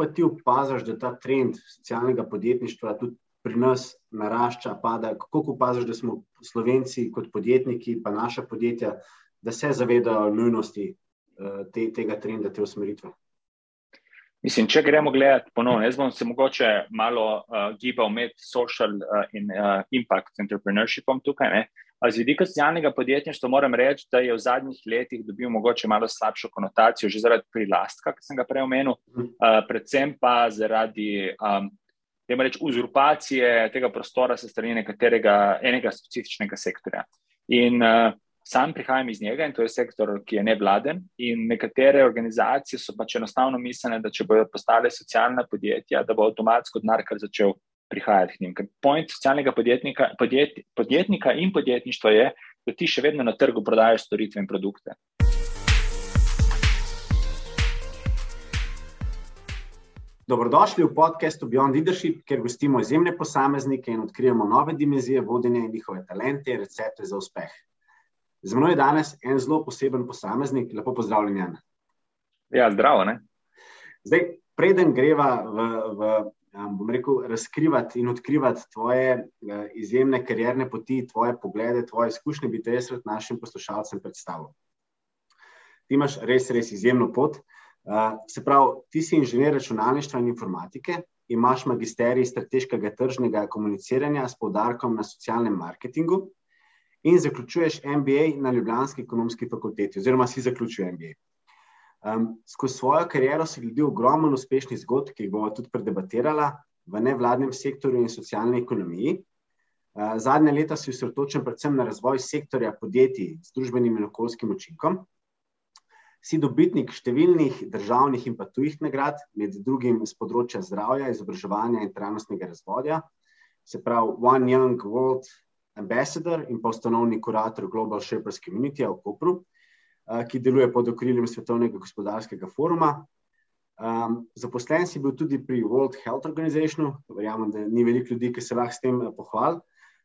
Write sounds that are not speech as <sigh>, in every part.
pa ti opaziš, da ta trend socialnega podjetništva tudi pri nas narašča, pada, kako opaziš, da smo slovenci kot podjetniki, pa naša podjetja, da se zavedajo nujnosti uh, te, tega trenda, te usmeritve? Mislim, če gremo gledati ponovno, jaz bom se mogoče malo uh, gibal med social uh, in uh, impact entrepreneurshipom tukaj. Ne? Z vidika socialnega podjetništva moram reči, da je v zadnjih letih dobil mogoče malo slabšo konotacijo, že zaradi prilastka, ki sem ga prej omenil, uh, predvsem pa zaradi um, reči, uzurpacije tega prostora se strani nekaterega enega specifičnega sektorja. In uh, Sam prihajam iz njega in to je sektor, ki je nevladen. In nekatere organizacije so pač enostavno mislene, da če bodo postale socialna podjetja, da bo avtomatsko denar kar začel prihajati k njim. Ker point socialnega podjetnika, podjet, podjetnika in podjetništva je, da ti še vedno na trgu prodajaš storitve in produkte. Dobrodošli v podkastu Beyond Leadership, kjer gostimo izjemne posameznike in odkrijemo nove dimenzije vodenja in njihove talente in recepte za uspeh. Z mano je danes en zelo poseben posameznik, lepo pozdravljen. Jan. Ja, zdravo. Ne? Zdaj, preden greva v, v um, bom rekel, razkrivati in odkrivati tvoje uh, izjemne karierne poti, tvoje poglede, tvoje izkušnje, bi te jaz rad našim poslušalcem predstavil. Ti imaš res, res izjemno pot. Uh, se pravi, ti si inženir računalništva in informatike, imaš magisterij strateškega tržnega komuniciranja s poudarkom na socialnem marketingu in zaključuješ MBA na Ljubljanski ekonomski fakulteti, oziroma si zaključil MBA. Um, skozi svojo kariero si gledal ogromno uspešnih zgodb, ki jih bomo tudi predebatirali v nevladnem sektorju in socialni ekonomiji. Uh, zadnje leta si osredotočen predvsem na razvoj sektorja podjetij z družbenim in okoljskim učinkom. Si dobitnik številnih državnih in pa tujih nagrad, med drugim z področja zdravja, izobraževanja in trajnostnega razvoja, se pravi One Young World ambassador in pa ustanovni kurator Global Shapers Community v Kopru, ki deluje pod okriljem Svetovnega gospodarskega foruma. Um, zaposlen si bil tudi pri World Health Organizationu, verjamem, da ni veliko ljudi, ki se lahko s tem pohvali.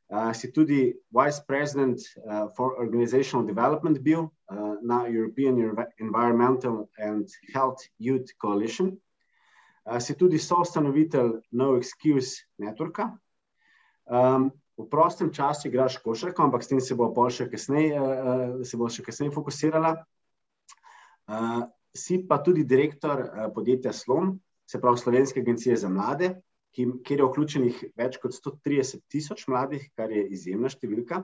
Uh, si tudi vice president uh, for organizational development bil uh, na European Environmental and Health Youth Coalition. Uh, si tudi soustanovitelj No Excuse Networka. Um, v prostem času igraš košarko, ampak s tem se bo še kasneje, uh, se bo še kasneje fokusirala. Uh, si pa tudi direktor uh, podjetja Slom, se pravi Slovenske agencije za mlade, ki, kjer je vključenih več kot 130 tisoč mladih, kar je izjemna številka.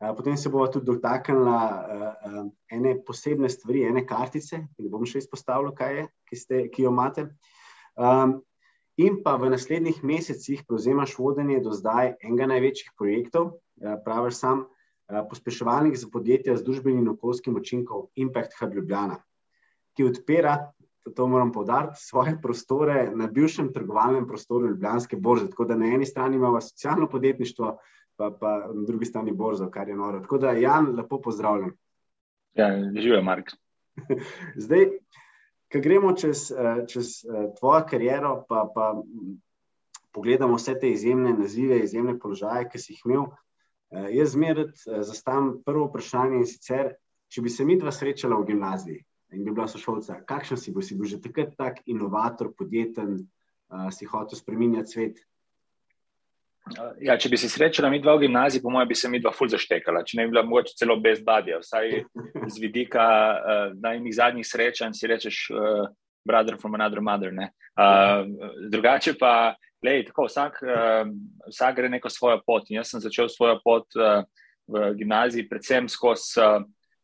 Potem se bomo tudi dotaknili uh, uh, ene posebne stvari, ene kartice, ki bom še izpostavil, kaj je, ki, ste, ki jo imate. Um, in pa v naslednjih mesecih prevzemaš vodenje do zdaj enega največjih projektov, eh, praviš sam, eh, pospeševalnik za podjetja z družbenim in okoljskim učinkom Impact Hub Ljubljana, ki odpira, to moram povdariti, svoje prostore na bivšem trgovalnem prostoru Ljubljanske borze. Tako da na eni strani imamo socialno podjetništvo, pa, pa na drugi strani borzo, kar je noro. Tako da, Jan, lepo pozdravljen. Ja, živijo, Mark. <laughs> Zdaj, Ko gremo čez, eh, čez eh, tvojo kariero, pa, pa pogledamo vse te izjemne nazive, izjemne položaje, ki si jih imel, eh, jaz zmeraj zastavim prvo vprašanje in sicer, če bi se mi dva srečala v gimnaziji in bi bila sošolca, kakšen si bil, si bil že takrat tak inovator, podjeten, si hotel spreminjati svet, Ja, če bi se srečala mi dva v gimnaziji, po mojem, bi se mi dva ful zaštekala, če ne bi bila mogoče celo brez badja. Vsaj z vidika uh, najmih zadnjih srečanj si rečeš, uh, brother from another mother. Uh, drugače pa, lej, tako, vsak, uh, vsak gre neko svojo pot. In jaz sem začel svojo pot uh, v gimnaziji, predvsem skozi uh,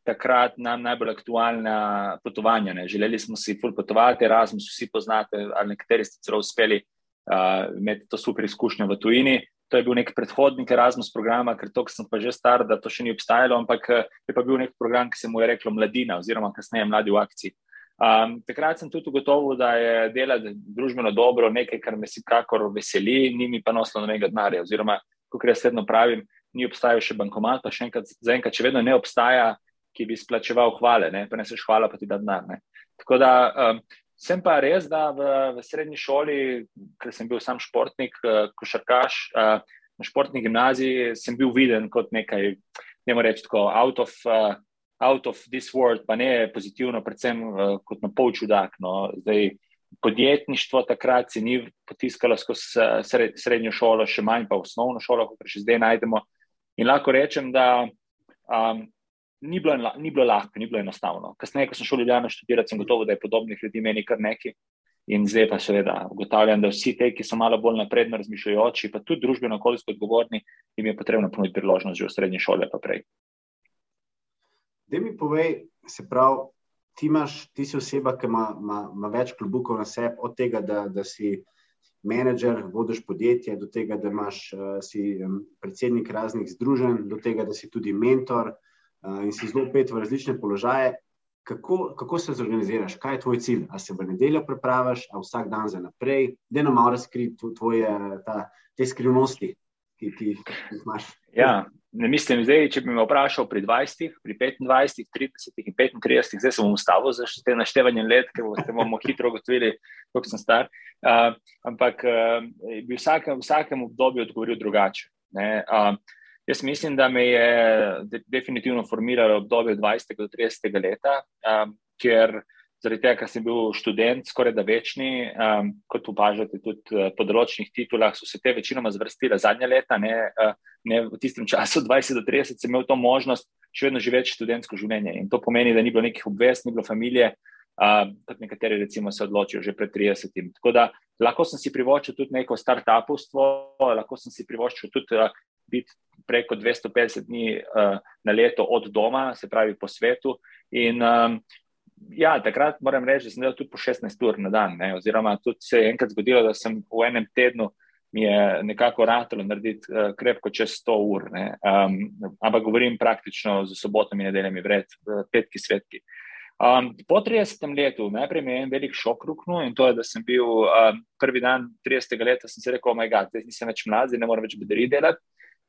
takrat nam najbolj aktualna potovanja. Ne. Želeli smo si ful potovati, Erasmus vsi poznate, ali nekateri ste celo uspeli uh, imeti to super izkušnjo v tujini. To je bil nek predhodnik Erasmus programa, ker to sem pa že star, da to še ni obstajalo, ampak je pa bil nek program, ki se mu je reklo Mladina, oziroma kasneje Mladi v akciji. Um, takrat sem tudi ugotovil, da je delati družbeno dobro nekaj, kar me vsekakor veseli, ni mi pa nosilo nobenega denarja. Oziroma, kot jaz vedno pravim, ni obstajal še bankomat, pa še enkrat, zaenkrat, če vedno ne obstaja, ki bi splačeval hvale, ne? pa ne seš hvala, pa ti da denar. Tako da um, Sem pa res, da v, v srednji šoli, ker sem bil sam športnik, uh, košarkaš, uh, na športni gimnaziji, sem bil viden kot nekaj, ne morem reči, tako out of, uh, out of this world, pa ne pozitivno, predvsem uh, kot na pol čudak. No. Zdaj, podjetništvo takrat se ni potiskalo skozi srednjo šolo, še manj pa osnovno šolo, kot še zdaj najdemo. In lahko rečem, da um, ni, bilo, ni bilo lahko, ni bilo enostavno. Kasneje, ko sem šel v Ljubljano študirati, sem gotovo, da je podobnih ljudi meni kar nekaj. In zdaj pa seveda ugotavljam, da vsi te, ki so malo bolj napredno razmišljajoči, pa tudi družbeno okoljsko odgovorni, jim je potrebno ponuditi priložnost že v srednji šoli pa prej. Da mi povej, se pravi, ti, imaš, ti si oseba, ki ima, ima, ima več klubukov na sebi, od tega, da, da si menedžer, vodiš podjetje, do tega, da imaš, uh, si predsednik raznih združenj, do tega, da si tudi mentor uh, in si zelo pet v različne položaje. Kako, kako se zorganiziraš, kaj je tvoj cilj? Ali se v nedeljo prepraviš, ali vsak dan za naprej, da nam malo razkriti tvoje ta, te skrivnosti, ki, ki jih imaš? Ja, ne mislim, zdaj, če bi me vprašal pri 20, pri 25, 30 in 35, zdaj sem ustavil za te naštevanje let, ker bomo hitro ugotovili, koliko sem star. Uh, ampak uh, bi v vsakem, vsakem obdobju odgovoril drugače. Uh, jaz mislim, da me je de definitivno formiralo obdobje 20 do 30 leta, uh, ker zaradi tega, ker sem bil študent, skoraj da večni, um, kot opažate tudi uh, po določenih titulah, so se te večinoma zvrstile zadnja leta. Ne, uh, ne, v tistem času, 20 do 30, sem imel to možnost še vedno živeti študentsko življenje. In to pomeni, da ni bilo nekih obvez, ni bilo družine, uh, kot nekateri recimo se odločijo že pred 30. Tako da lahko sem si privoščil tudi neko start-upovstvo, lahko sem si privoščil tudi uh, biti preko 250 dni uh, na leto od doma, se pravi po svetu. In um, ja, takrat moram reči, da sem delal tudi po 16 ur na dan. Ne, oziroma, tudi se je enkrat zgodilo, da sem v enem tednu mi je nekako ratalo narediti uh, krepko čez 100 ur. Um, ampak govorim praktično z sobotami in nedeljami, vred, petki svetki. Um, po 30 letu najprej mi je en velik šok ruknil in to je, da sem bil um, prvi dan 30. leta, sem si rekel, oh, moj bog, zdaj nisem več mlad, zdaj ne morem več bedari delati.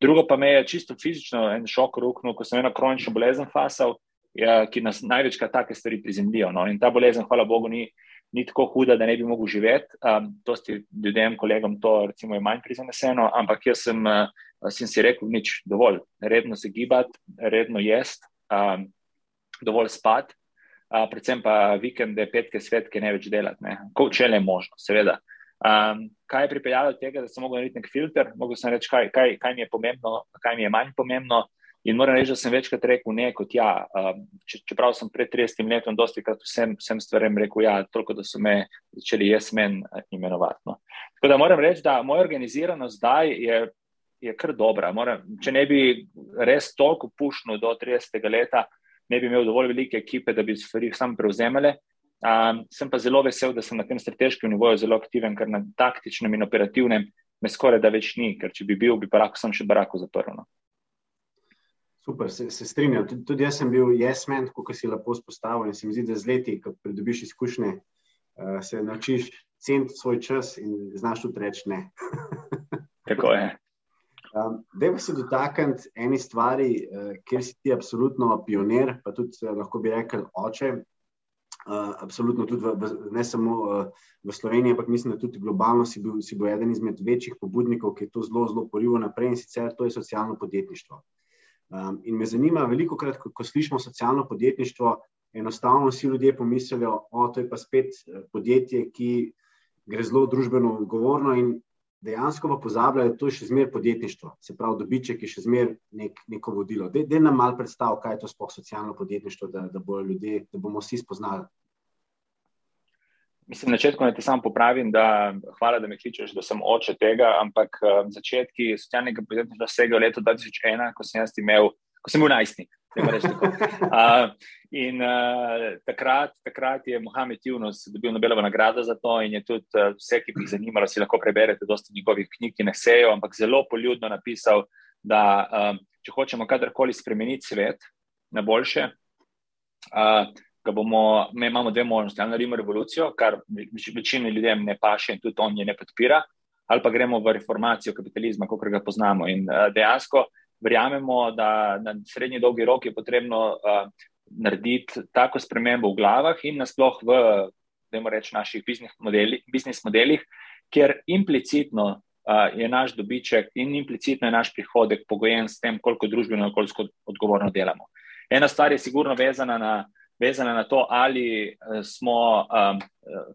Drugo pa me je čisto fizično en šok ruknil, ko sem eno kronično bolezen fasal ja, ki nas največkrat take stvari prizemljijo. No? In ta bolezen, hvala Bogu, ni, ni tako huda, da ne bi mogel živeti. Um, to sti ljudem, kolegom, to recimo, je manj prizaneseno, ampak jaz sem, uh, sem si rekel, nič, dovolj, redno se gibati, redno jesti, um, dovolj spati. Uh, predvsem pa vikende, petke, svetke, ne več delati, kot če le možno, seveda. Um, kaj je pripeljalo do tega, da sem lahko naredil nek filter, lahko sem reči, kaj, kaj, kaj mi je pomembno, kaj mi je manj pomembno. In moram reči, da sem večkrat rekel ne, kot ja. Um, čeprav sem pred 30 letom dosti krat vsem, vsem stvarem rekel ja, toliko, da so me začeli jaz men eh, imenovati. No. Tako da moram reči, da moja organiziranost zdaj je, je kar dobra. Moram, če ne bi res toliko pušnil do 30. leta, ne bi imel dovolj velike ekipe, da bi stvari sam prevzemele. Um, sem pa zelo vesel, da sem na tem strateškem nivoju zelo aktiven, ker na taktičnem in operativnem me skoraj da več ni, ker če bi bil, bi pa lahko sem še barako zaprl. No. Super, se, se strinjam. Tudi, tudi jaz sem bil jesmen, kot si lepo spostavil. In se mi zdi, da z leti, ko pridobiš izkušnje, uh, se naučiš ceniti svoj čas in znaš tudi reči ne. <laughs> Tako je. Um, Dejmo se dotakniti eni stvari, uh, kjer si ti absolutno pionir, pa tudi uh, lahko bi rekel oče. Uh, absolutno tudi v, v, ne samo uh, v Sloveniji, ampak mislim, da tudi globalno si bil, si bil eden izmed večjih pobudnikov, ki je to zelo, zelo porival naprej in sicer to je socialno podjetništvo. Um, in me zanima, veliko krat, ko, ko slišimo socialno podjetništvo, enostavno vsi ljudje pomislijo, da je pa spet eh, podjetje, ki gre zelo družbeno odgovorno in dejansko pa pozabljajo, da to je še zmeraj podjetništvo, se pravi, dobiček je še zmeraj nek, neko vodilo. Da nam malo predstav, kaj je to sploh socialno podjetništvo, da, da, ljudje, da bomo vsi spoznali. Mislim, na začetku naj te samo popravim, da hvala, da me kličeš, da sem oče tega, ampak uh, začetki socialnega podjetništva segajo leto 2001, ko sem jaz imel, ko sem bil najstnik. Uh, in uh, takrat, takrat je Mohamed Yunus dobil Nobelovo nagrado za to, in je tudi uh, vse, ki bi jih zanimalo, si lahko preberete dosta njegovih knjig, ki ne sejo, ampak zelo poljudno napisal, da uh, če hočemo kadarkoli spremeniti svet na boljše, uh, bomo, mi imamo dve možnosti. Ali naredimo revolucijo, kar večini ljudem ne paše in tudi on je ne podpira, ali pa gremo v reformacijo kapitalizma, kot ga poznamo. In uh, dejansko verjamemo, da na srednji dolgi rok je potrebno uh, narediti tako spremembo v glavah in nasploh v reči, naših biznis modelih, modelih, ker implicitno. Uh, je naš dobiček in implicitno je naš prihodek pogojen s tem, koliko družbeno in okoljsko odgovorno delamo. Ena stvar je sigurno vezana na vezana na to, ali smo, um,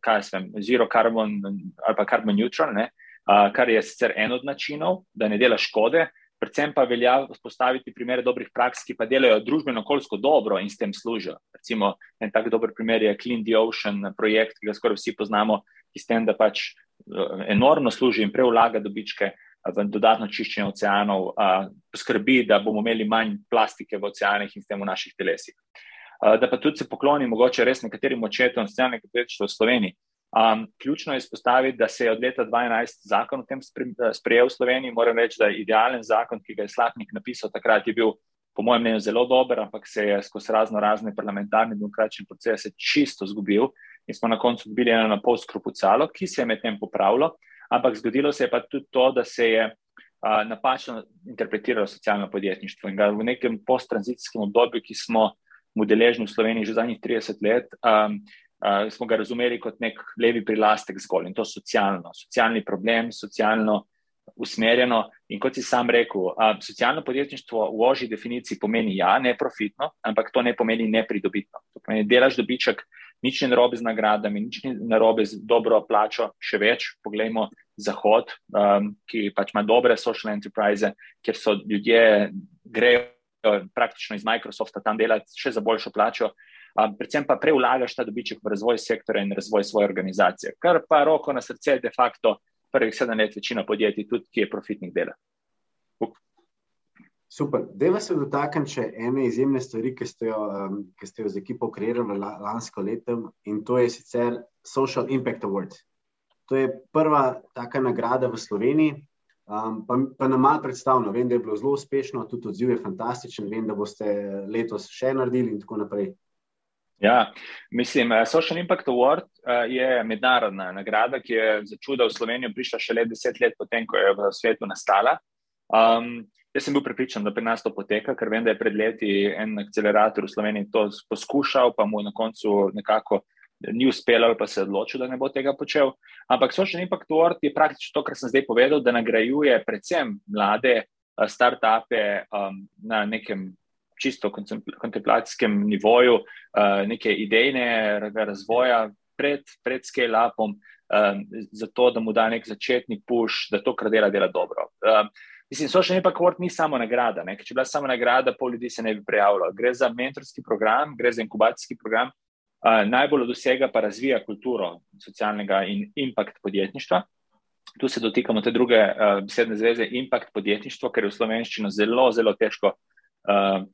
kaj se vem, zero carbon ali pa carbon neutral, ne, uh, kar je sicer en od načinov, da ne dela škode. Predvsem pa velja vzpostaviti primere dobrih praks, ki pa delajo družbeno-okoljsko dobro in s tem služijo. Recimo, en tak dober primer je Clean the Ocean projekt, ki ga skoraj vsi poznamo, ki s tem, da pač enormno služi in preulaga dobičke v dodatno čiščenje oceanov, poskrbi, da bomo imeli manj plastike v oceanih in s tem v naših telesih. Da pa tudi se poklonim mogoče res nekaterim očetom socialnega podjetništva v Sloveniji. Um, ključno je izpostaviti, da se je od leta 2012 zakon o tem sprejel v Sloveniji. Moram reči, da je idealen zakon, ki ga je Slapnik napisal takrat, je bil, po mojem mnenju, zelo dober, ampak se je skozi razno razne parlamentarne demokratične procese čisto zgubil in smo na koncu dobili eno na pol skrupucalo, ki se je medtem popravilo. Ampak zgodilo se je pa tudi to, da se je uh, napačno interpretiralo socialno podjetništvo in ga v nekem posttranzicijskem obdobju, ki smo mu deležni v Sloveniji že zadnjih 30 let. Um, uh, smo ga razumeli kot nek levi prilastek zgolj in to socialno, socialni problem, socialno usmerjeno. In kot si sam rekel, uh, socialno podjetništvo v oži definiciji pomeni ja, neprofitno, ampak to ne pomeni nepridobitno. To pomeni, delaš dobiček, nič ni narobe z nagradami, nič ni narobe z dobro plačo, še več. Poglejmo Zahod, um, ki pač ima dobre social enterprise, kjer so ljudje grejo. Praktično iz Microsofta tam delati še za boljšo plačo, predvsem pa preulagaš ta dobiček v razvoj sektora in razvoj svoje organizacije. Kar pa roko na srce, de facto, prvih sedem let večina podjetij, tudi ki je profitnih dela. Super. Deva se dotaknem še ene izjemne stvari, ki ste jo, um, ki ste jo z ekipo kreirali lansko leto in to je sicer Social Impact Award. To je prva taka nagrada v Sloveniji. Um, pa, pa nam malo predstavljeno, vem, da je bilo zelo uspešno, tudi odziv je fantastičen, vem, da boste letos še naredili in tako naprej. Ja, mislim, eh, Social Impact Award uh, je mednarodna nagrada, ki je za čudo v Slovenijo prišla šele deset let potem, ko je v svetu nastala. Um, jaz sem bil pripričan, da pri nas to poteka, ker vem, da je pred leti en akcelerator v Sloveniji to poskušal, pa mu na koncu nekako ni uspelo, ali pa se je odločil, da ne bo tega počel. Ampak Social Impact Award je praktično to, kar sem zdaj povedal, da nagrajuje predvsem mlade uh, start-upe um, na nekem čisto kontemplacijskem nivoju, uh, neke idejnega razvoja pred, pred scale-upom, um, zato da mu da nek začetni push, da to, kar dela, dela dobro. Um, mislim, social impact award ni samo nagrada. Ne? Če bi bila samo nagrada, pol ljudi se ne bi prijavilo. Gre za mentorski program, gre za inkubacijski program. Uh, najbolj dosega pa razvija kulturo socialnega in impact podjetništva. Tu se dotikamo te druge uh, besedne zveze, impact podjetništvo, ker je v slovenščino zelo, zelo težko uh,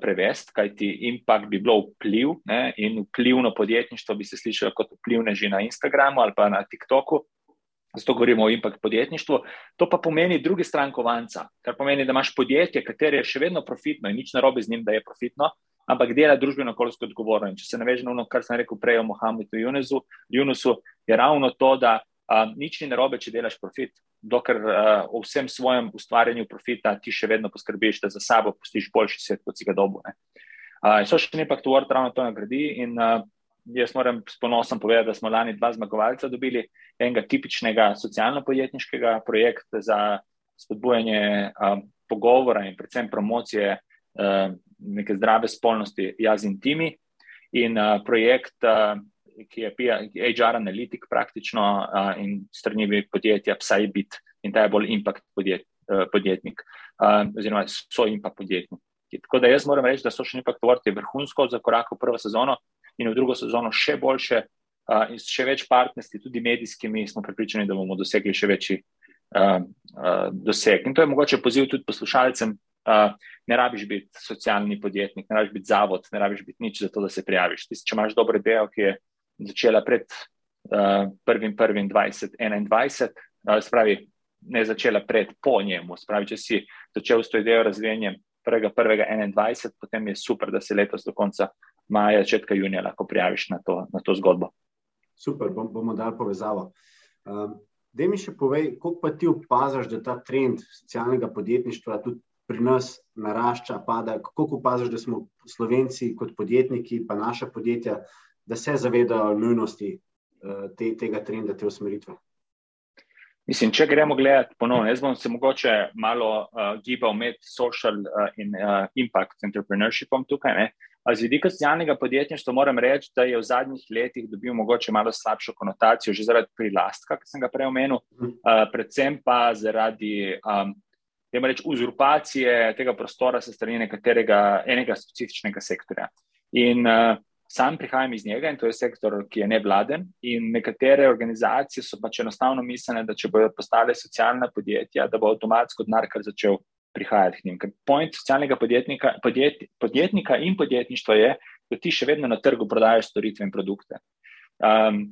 prevesti, kajti impact bi bilo vpliv ne, in vplivno podjetništvo bi se slišalo kot vplivneži na Instagramu ali pa na TikToku. Zato govorimo o impact podjetništvu. To pa pomeni drugi stran kovanca, kar pomeni, da imaš podjetje, katero je še vedno profitno in nič narobe z njim, da je profitno, ampak dela družbeno-okoljsko odgovorno. In če se naveže na ono, kar sem rekel prej o Mohamedu Junusu, je ravno to, da Um, nič ni narobe, če delaš profit, dokler uh, v vsem svojem ustvarjanju profita ti še vedno poskrbiš, da za sabo pustiš boljši svet, kot si ga dobu. Uh, so še nekaj aktuar, ravno to nagradi. In uh, jaz moram s ponosom povedati, da smo lani dva zmagovalca dobili enega tipičnega socialno-podjetniškega projekta za spodbujanje uh, pogovora in predvsem promocije uh, neke zdrave spolnosti jaz in timi. In uh, projekt. Uh, ki je HR analitik praktično uh, in strani podjetja Psybit in ta je bolj impact podjet, uh, podjetnik uh, oziroma so impact podjetnik. Tako da jaz moram reči, da so še award je vrhunsko za korak v prvo sezono in v drugo sezono še boljše uh, in še več partnerstvi, tudi medijskimi, smo pripričani, da bomo dosegli še večji uh, uh, doseg. In to je mogoče poziv tudi poslušalcem. Uh, ne rabiš biti socialni podjetnik, ne rabiš biti zavod, ne rabiš biti nič za to, da se prijaviš. Tis, če imaš dobro idejo, ki je začela pred uh, 1.1.2021, uh, spravi, ne začela pred, po njemu. Spravi, če si začel s to idejo razvijanjem 1.1.2021, potem je super, da se letos do konca maja, začetka junija lahko prijaviš na to, na to zgodbo. Super, bom, bomo dali povezavo. Um, da mi še povej, kako pa ti opaziš, da ta trend socialnega podjetništva tudi pri nas narašča, pada, kako opaziš, da smo Slovenci kot podjetniki, pa naša podjetja, da se zavedajo nujnosti uh, te, tega trenda, te usmeritve. Mislim, če gremo gledati ponovno, jaz bom se mogoče malo uh, gibal med social uh, in uh, impact entrepreneurshipom tukaj. Ne? Z vidika socialnega podjetništva moram reči, da je v zadnjih letih dobil mogoče malo slabšo konotacijo, že zaradi prilastka, ki sem ga prej omenil, uh, predvsem pa zaradi um, reč, uzurpacije tega prostora se strani nekaterega enega specifičnega sektorja. In uh, sam prihajam iz njega in to je sektor, ki je nevladen. In nekatere organizacije so pač enostavno mislene, da če bodo postale socialna podjetja, da bo avtomatsko denar kar začel prihajati k njim. Ker point socialnega podjetnika, podjet, podjetnika in podjetništva je, da ti še vedno na trgu prodajaš storitve in produkte. Um,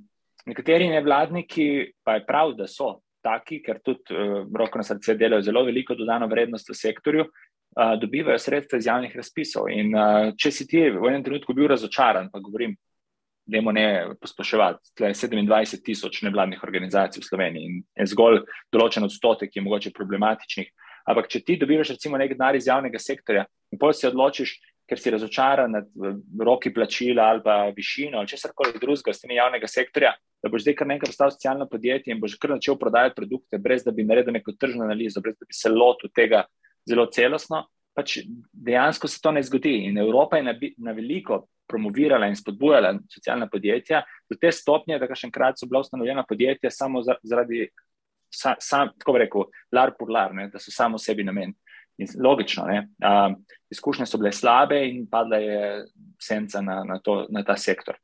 nekateri nevladniki pa je prav, da so taki, ker tudi uh, roko na srce delajo zelo veliko dodano vrednost v sektorju, uh, dobivajo sredstva iz javnih razpisov. In uh, če si ti v enem trenutku bil razočaran, pa govorim, da je ne posploševati, tle je 27 tisoč nevladnih organizacij v Sloveniji in je zgolj določen odstotek, ki je mogoče problematičnih. Ampak, če ti dobiš, recimo, nekaj denar iz javnega sektorja in potem se odločiš, ker si razočaran nad roki plačila ali pa višino ali česar koli drugega strani javnega sektorja, da boš zdaj kar nekaj postal socialno podjetje in boš kar začel prodajati produkte, brez da bi naredil neko tržno analizo, brez da bi se lotil tega zelo celostno, pač dejansko se to ne zgodi. In Evropa je na, na veliko promovirala in spodbujala socialna podjetja do te stopnje, da še enkrat so bila ustanovljena podjetja samo zaradi sa, sam, tako rekel, lar por lar, ne, da so samo sebi namen. In logično, uh, izkušnje so bile slabe in padla je senca na, na, to, na ta sektor.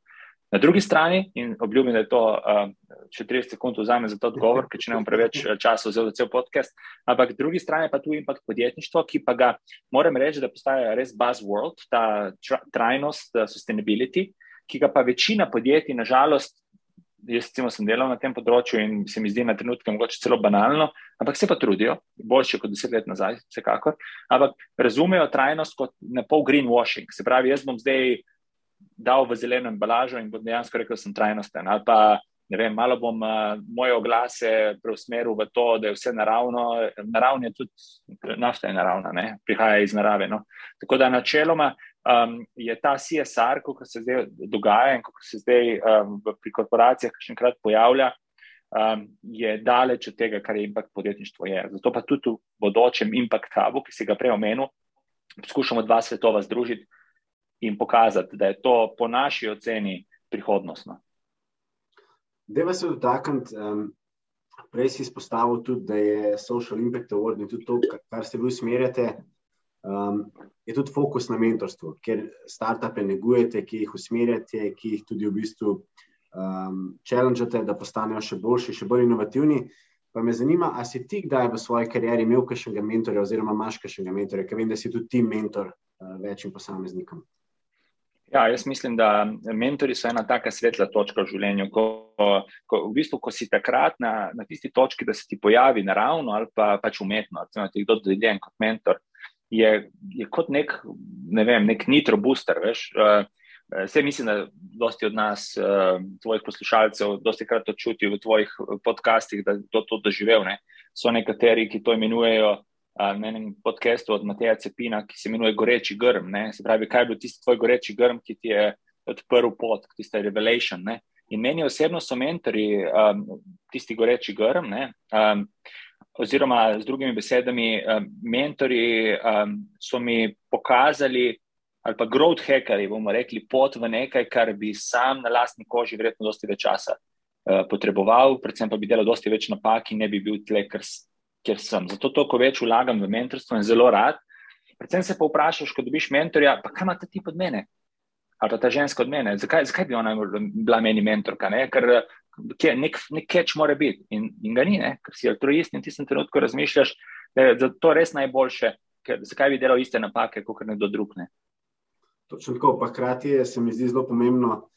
Na drugi strani, in obljubim, da je to uh, še 30 sekund vzame za to odgovor, ker če ne bom preveč časa vzel za cel podcast, ampak na drugi strani pa tu impact podjetništvo, ki pa ga moram reči, da postaja res buzzword, ta trajnost, sustainability, ki ga pa večina podjetij, nažalost, jaz recimo, sem delal na tem področju in se mi zdi na trenutke mogoče celo banalno, ampak se pa trudijo, boljše kot deset let nazaj, vsekakor. Ampak razumejo trajnost kot ne pol greenwashing. Se pravi, jaz bom zdaj dal v zeleno embalažo in bom dejansko rekel, da sem trajnosten. Ali pa vem, malo bom uh, moje oglase preusmeril v to, da je vse naravno. Naravno je tudi nafta, je naravna, ne? prihaja iz narave. No? Tako da načeloma um, je ta CSR, kot se zdaj dogaja in kot se zdaj um, pri korporacijah še enkrat pojavlja, um, je daleč od tega, kar je impact podjetništvo. Je. Zato pa tudi v bodočem impact hubu, ki si ga prej omenil, poskušamo dva svetova združiti in pokazati, da je to po naši oceni prihodnostno. Deva se dotakniti, um, prej si izpostavil tudi, da je Social Impact Award in tudi to, kar se vi usmerjate, um, je tudi fokus na mentorstvo, ker startupe negujete, ki jih usmerjate, ki jih tudi v bistvu um, challengete, da postanejo še boljši, še bolj inovativni. Pa me zanima, ali si ti kdaj v svoji karieri imel kakšnega mentorja, oziroma imaš kakšnega mentorja, ker vem, da si tudi ti mentor uh, večjim posameznikom. Ja, jaz mislim, da mentori so ena taka svetla točka v življenju. Ko, ko, v bistvu, ko si takrat na, na tisti točki, da se ti pojavi naravno ali pa, pač umetno, da ti kdo dodeljen kot mentor, je, je kot nek, ne vem, nek nitro booster. Vse mislim, da dosti od nas, uh, tvojih poslušalcev, dosti krat to čutijo v tvojih podcastih, da to, to doživel. Ne. So nekateri, ki to imenujejo na enem podkastu od Mateja Cepina, ki se imenuje Goreči grm. Ne. Se pravi, kaj je bil tisti tvoj goreči grm, ki ti je odprl pot, tisti revelation. Ne. In meni osebno so mentori um, tisti goreči grm. Um, oziroma z drugimi besedami, um, mentori um, so mi pokazali, ali pa growth hackeri, bomo rekli, pot v nekaj, kar bi sam na lastni koži verjetno dosti več časa uh, potreboval, predvsem pa bi delal dosti več napak in ne bi bil tle, ker, ker sem. Zato toliko več vlagam v mentorstvo in zelo rad. Predvsem se pa vprašaš, ko dobiš mentorja, pa kaj ima ta tip od mene? Ali pa ta ženska od mene, zakaj, zakaj bi ona bila meni mentorka? Ne? Ker nek, nek catch mora biti in, in ga ni, ne? ker si altruist in ti sem trenutko razmišljaš, da je to res najboljše, ker zakaj bi delal iste napake, kot nekdo drug. Ne? Točno tako, pa hkrati se mi zdi zelo pomembno,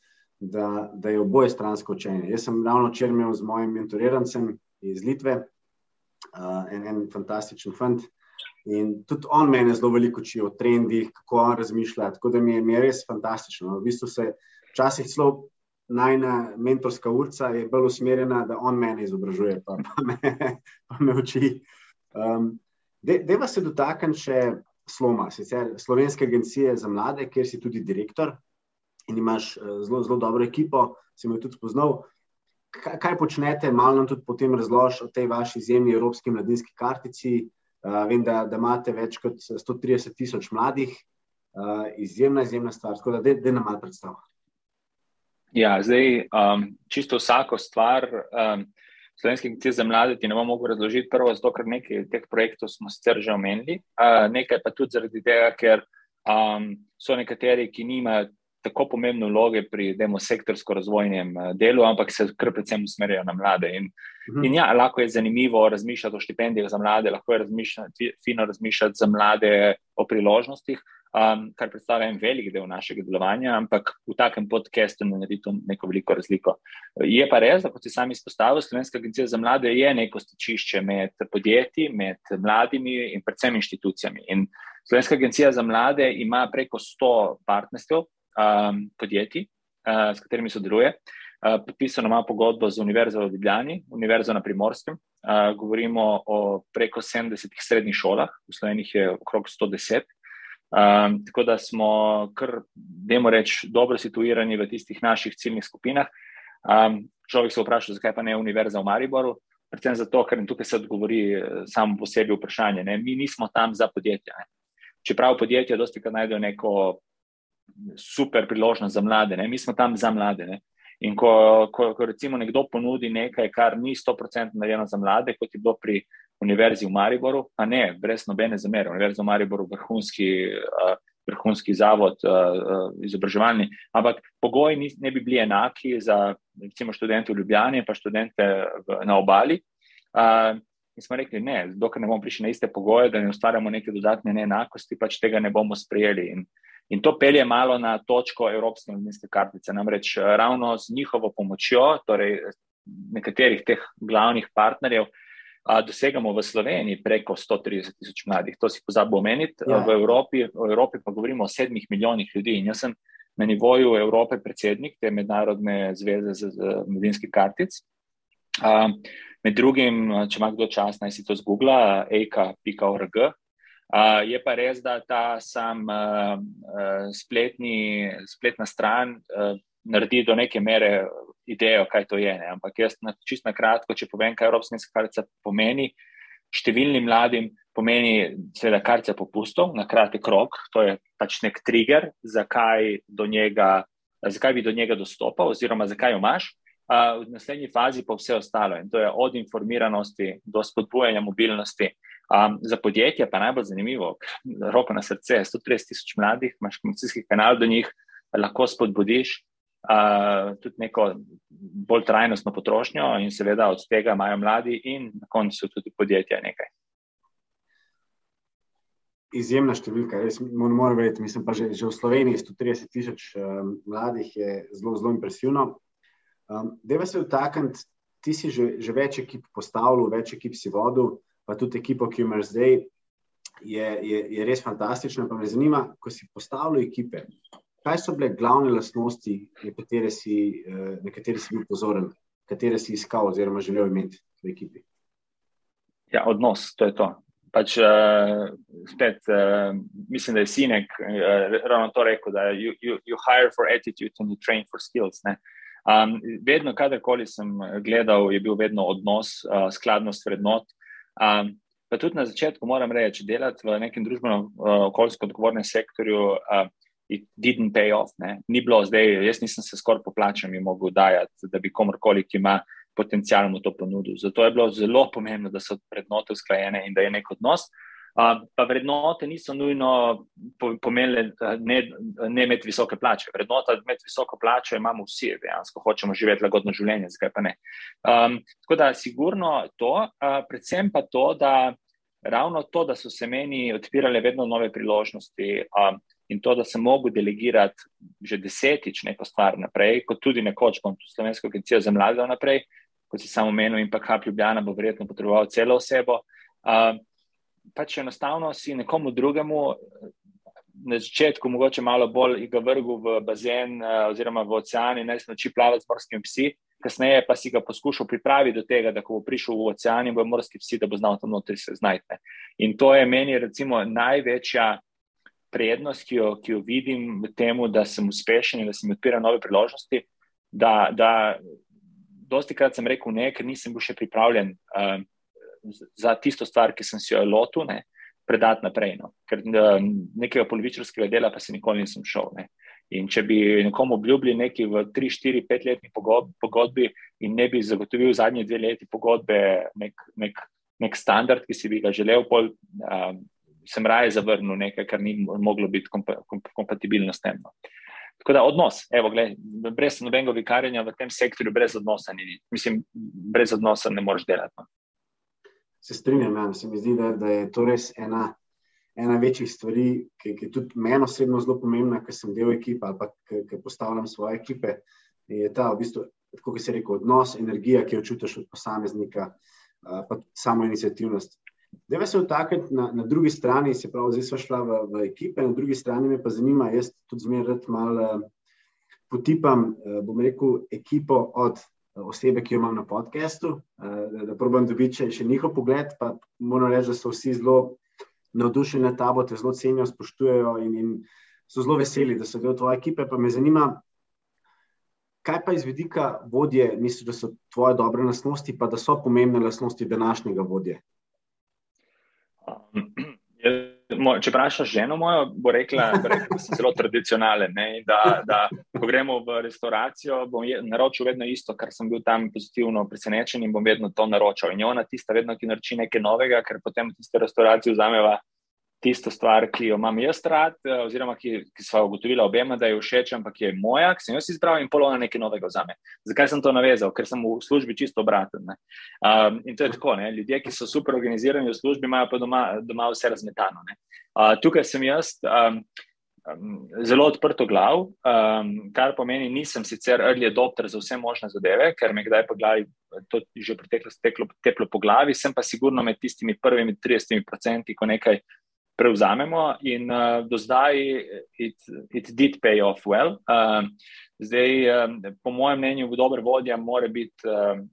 da, da je oboje stransko učenje. Jaz sem ravno včeraj imel z mojim mentorirancem iz Litve, uh, en, en fantastičen fant. In tudi on meni zelo veliko uči o trendih, kako on razmišlja. Tako da mi je, mi je res fantastično. V bistvu se včasih celo najna mentorska urca je bolj usmerjena, da on mene izobražuje, pa, pa, me, <laughs> pa me uči. Um, Deva se dotakniti še sloma, sicer Slovenske agencije za mlade, kjer si tudi direktor in imaš uh, zelo, zelo dobro ekipo, si me tudi spoznal. Kaj, kaj počnete, malo nam tudi potem razloži o tej vaši izjemni evropski mladinski kartici. Uh, vem, da, da imate več kot 130 tisoč mladih uh, izjemna, izjemna stvar. Tako da, da nam malo predstavlja. Ja, zdaj, um, čisto vsako stvar, um, slovenski agencije za mlade, ti ne bom mogel razložiti, prvo, zato ker nekaj teh projektov smo sicer že omenili, uh, nekaj pa tudi zaradi tega, ker um, so nekateri, ki nimajo tako pomembne vloge pri demo sektorsko-razvojnem uh, delu, ampak se kar predvsem usmerjajo na mlade. In, mhm. in ja, lahko je zanimivo razmišljati o štipendijah za mlade, lahko je razmišljati, fino razmišljati za mlade o priložnostih. Um, kar predstavlja en velik del našega delovanja, ampak v takem podkastu ne naredi to neko veliko razliko. Je pa res, da kot si sami izpostavili, Slovenska agencija za mlade je neko stičišče med podjetji, med mladimi in predvsem inštitucijami. In Slovenska agencija za mlade ima preko 100 partnerstv um, podjetij, uh, s katerimi sodeluje. Uh, podpisano ima pogodbo z Univerzo v Ljubljani, Univerzo na Primorskem. Uh, govorimo o preko 70 srednjih šolah, v Sloveniji je okrog 110. Um, tako da smo kar, dajmo reči, dobro situirani v tistih naših ciljnih skupinah. Um, človek se vpraša, zakaj pa ne Univerza v Mariboru. Predvsem zato, ker tukaj se odgovori samo posebej vprašanje. Ne? Mi nismo tam za podjetja. Ne? čeprav podjetja dosti krat najdejo neko super priložnost za mlade, ne? mi smo tam za mlade. Ne? In ko, ko, ko recimo nekdo ponudi nekaj, kar ni 100% narejeno za mlade, kot je bilo pri Univerzi v Mariboru, pa ne, brez nobene zamere. Univerza v Mariboru vrhunski, uh, vrhunski zavod, uh, uh, izobraževalni, ampak pogoji ni, ne bi bili enaki za recimo študente v Ljubljani, pa študente v, na obali. Uh, In smo rekli, ne, dokler ne bomo prišli na iste pogoje, da ne ustvarjamo neke dodatne neenakosti, pač tega ne bomo sprejeli. In, in to pelje malo na točko Evropske mladinske kartice. Namreč eh, ravno z njihovo pomočjo, torej nekaterih teh glavnih partnerjev, a, dosegamo v Sloveniji preko 130 tisoč mladih. To si pozabo omeniti. Ja. V, Evropi, v Evropi pa govorimo o sedmih milijonih ljudi. In jaz sem na nivoju Evrope predsednik te mednarodne zveze z, z mladinskih kartic. A, Med drugim, če ima kdo čas, naj si to zgoogla, eka.org. Uh, je pa res, da ta sam uh, spletni, spletna stran uh, naredi do neke mere idejo, kaj to je. Ne? Ampak jaz na, čist na kratko, če povem, kaj Evropska kartica pomeni, številnim mladim pomeni seveda kartica popustov na kratek rok, to je pač nek trigger, zakaj, njega, zakaj bi do njega dostopal oziroma zakaj jo imaš v naslednji fazi pa vse ostalo. In to je od informiranosti do spodbujanja mobilnosti. Um, za podjetje pa najbolj zanimivo, roko na srce, 130 tisoč mladih, imaš komunikacijski kanal do njih, lahko spodbudiš uh, tudi neko bolj trajnostno potrošnjo, in seveda od tega imajo mladi, in na koncu tudi podjetja nekaj. Izjemna številka, res moram verjeti. Mislim pa, že, že v Sloveniji 130 tisoč um, mladih je zelo, zelo impresivno. Um, Deva se vtakniti, ti si že, že več ekip postavil, več ekip si vodil, pa tudi ekipo, ki jo imaš zdaj, je, je, je res fantastična. Pa me zanima, ko si postavil ekipe, kaj so bile glavne lastnosti, na katere si, uh, na katere si bil pozoren, katere si iskal oziroma želel imeti v ekipi. Ja, odnos, to je to. Pač, uh, spet, uh, mislim, da je Sinek uh, ravno to rekel, da you, you, you hire for attitude and you train for skills. Um, vedno, kadarkoli sem gledal, je bil vedno odnos, uh, skladnost vrednot. Um, pa tudi na začetku moram reči, delati v nekem družbeno-okoljsko uh, odgovornem sektorju. Uh, It didn't pay off. Ne. Ni bilo zdaj, jaz nisem se skoraj po plačami mogel dajati, da bi komorkoli, ki ima potencial, mu to ponudil. Zato je bilo zelo pomembno, da so prednote usklajene in da je nek odnos. Uh, Pa vrednote niso nujno pomenile ne, ne imeti visoke plače. Vrednota imeti visoko plačo imamo vsi, dejansko hočemo živeti lagodno življenje, zakaj pa ne. Um, tako da, sigurno to, uh, predvsem pa to, da ravno to, da so se meni odpirale vedno nove priložnosti um, in to, da sem mogel delegirati že desetič neko stvar naprej, kot tudi nekoč bom tu Slovensko agencijo za mlade naprej, kot si samo menil, in pa Hap Ljubljana bo verjetno potreboval celo osebo. Um, pač enostavno si nekomu drugemu na začetku mogoče malo bolj ga vrgu v bazen uh, oziroma v ocean in naj se nauči plavati z morskimi psi, kasneje pa si ga poskušal pripraviti do tega, da ko bo prišel v ocean in bo morski psi, da bo znal tam notri se znajti. In to je meni recimo največja prednost, ki jo, ki jo vidim v tem, da sem uspešen in da se mi odpira nove priložnosti. Da, da dosti krat sem rekel ne, ker nisem bil še pripravljen. Uh, za tisto stvar, ki sem si jo lotil. Ne. predati naprej. No. Ker nekega polovičarskega dela pa se nikoli nisem šel. Ne. In če bi nekomu obljubili nekaj v 3, 4, 5 letni pogodbi in ne bi zagotovil zadnje dve leti pogodbe, nek, nek, nek standard, ki si bi ga želel, pol, um, sem raje zavrnil nekaj, kar ni moglo biti kompa, kompatibilno s tem. No. Tako da odnos, evo, gled, brez nobenega vikarjenja v tem sektorju, brez odnosa, ni, mislim, brez odnosa ne moreš delati. No. Se strinjam, ja. se mi zdi, da, da je to res ena ena večjih stvari, ki, ki je tudi meni osebno zelo pomembna, ker sem del ekipe ali pa ki postavljam svoje ekipe, je ta v bistvu, kako se reče, odnos, energija, ki jo čutiš od posameznika, pa samo inicijativnost. Deva se vtakniti na, na drugi strani, se pravi, zdaj smo šla v, v ekipe, na drugi strani me pa zanima, jaz tudi zmeraj malo potipam, bom rekel, ekipo od osebe, ki jo imam na podkastu, da, da probam dobiti še njihov pogled, pa moram reči, da so vsi zelo navdušeni nad tabo, te zelo cenijo, spoštujejo in, in so zelo veseli, da so del tvoje ekipe. Pa me zanima, kaj pa iz vidika vodje, misliš, da so tvoje dobre lasnosti, pa da so pomembne lasnosti današnjega vodje? Um, če vprašaš ženo mojo, bo rekla, bo rekla da sem zelo tradicionalen. Da, da, ko gremo v restavracijo, bom je, naročil vedno isto, kar sem bil tam pozitivno presenečen in bom vedno to naročil. In ona tista vedno, ki naroči nekaj novega, ker potem tiste restauracije vzameva tisto stvar, ki jo imam jaz rad, eh, oziroma ki, ki smo ugotovili obema, da je všeč, ampak je moja, ki sem jo izbral in polovna nekaj novega za me. Zakaj sem to navezal? Ker sem v službi čisto obraten. Um, in to je tako, ne? ljudje, ki so super organizirani v službi, imajo pa doma, doma vse razmetano. Uh, tukaj sem jaz. Um, Zelo odprto glav, um, kar pomeni, nisem sicer early adopter za vse možne zadeve, ker me kdaj po glavi, to že preteklo, teklo, teplo po glavi, sem pa sigurno med tistimi prvimi 30%, ko nekaj prevzamemo, in uh, do zdaj it, it did pay off well. Uh, zdaj, um, po mojem mnenju, dober vodja mora biti um,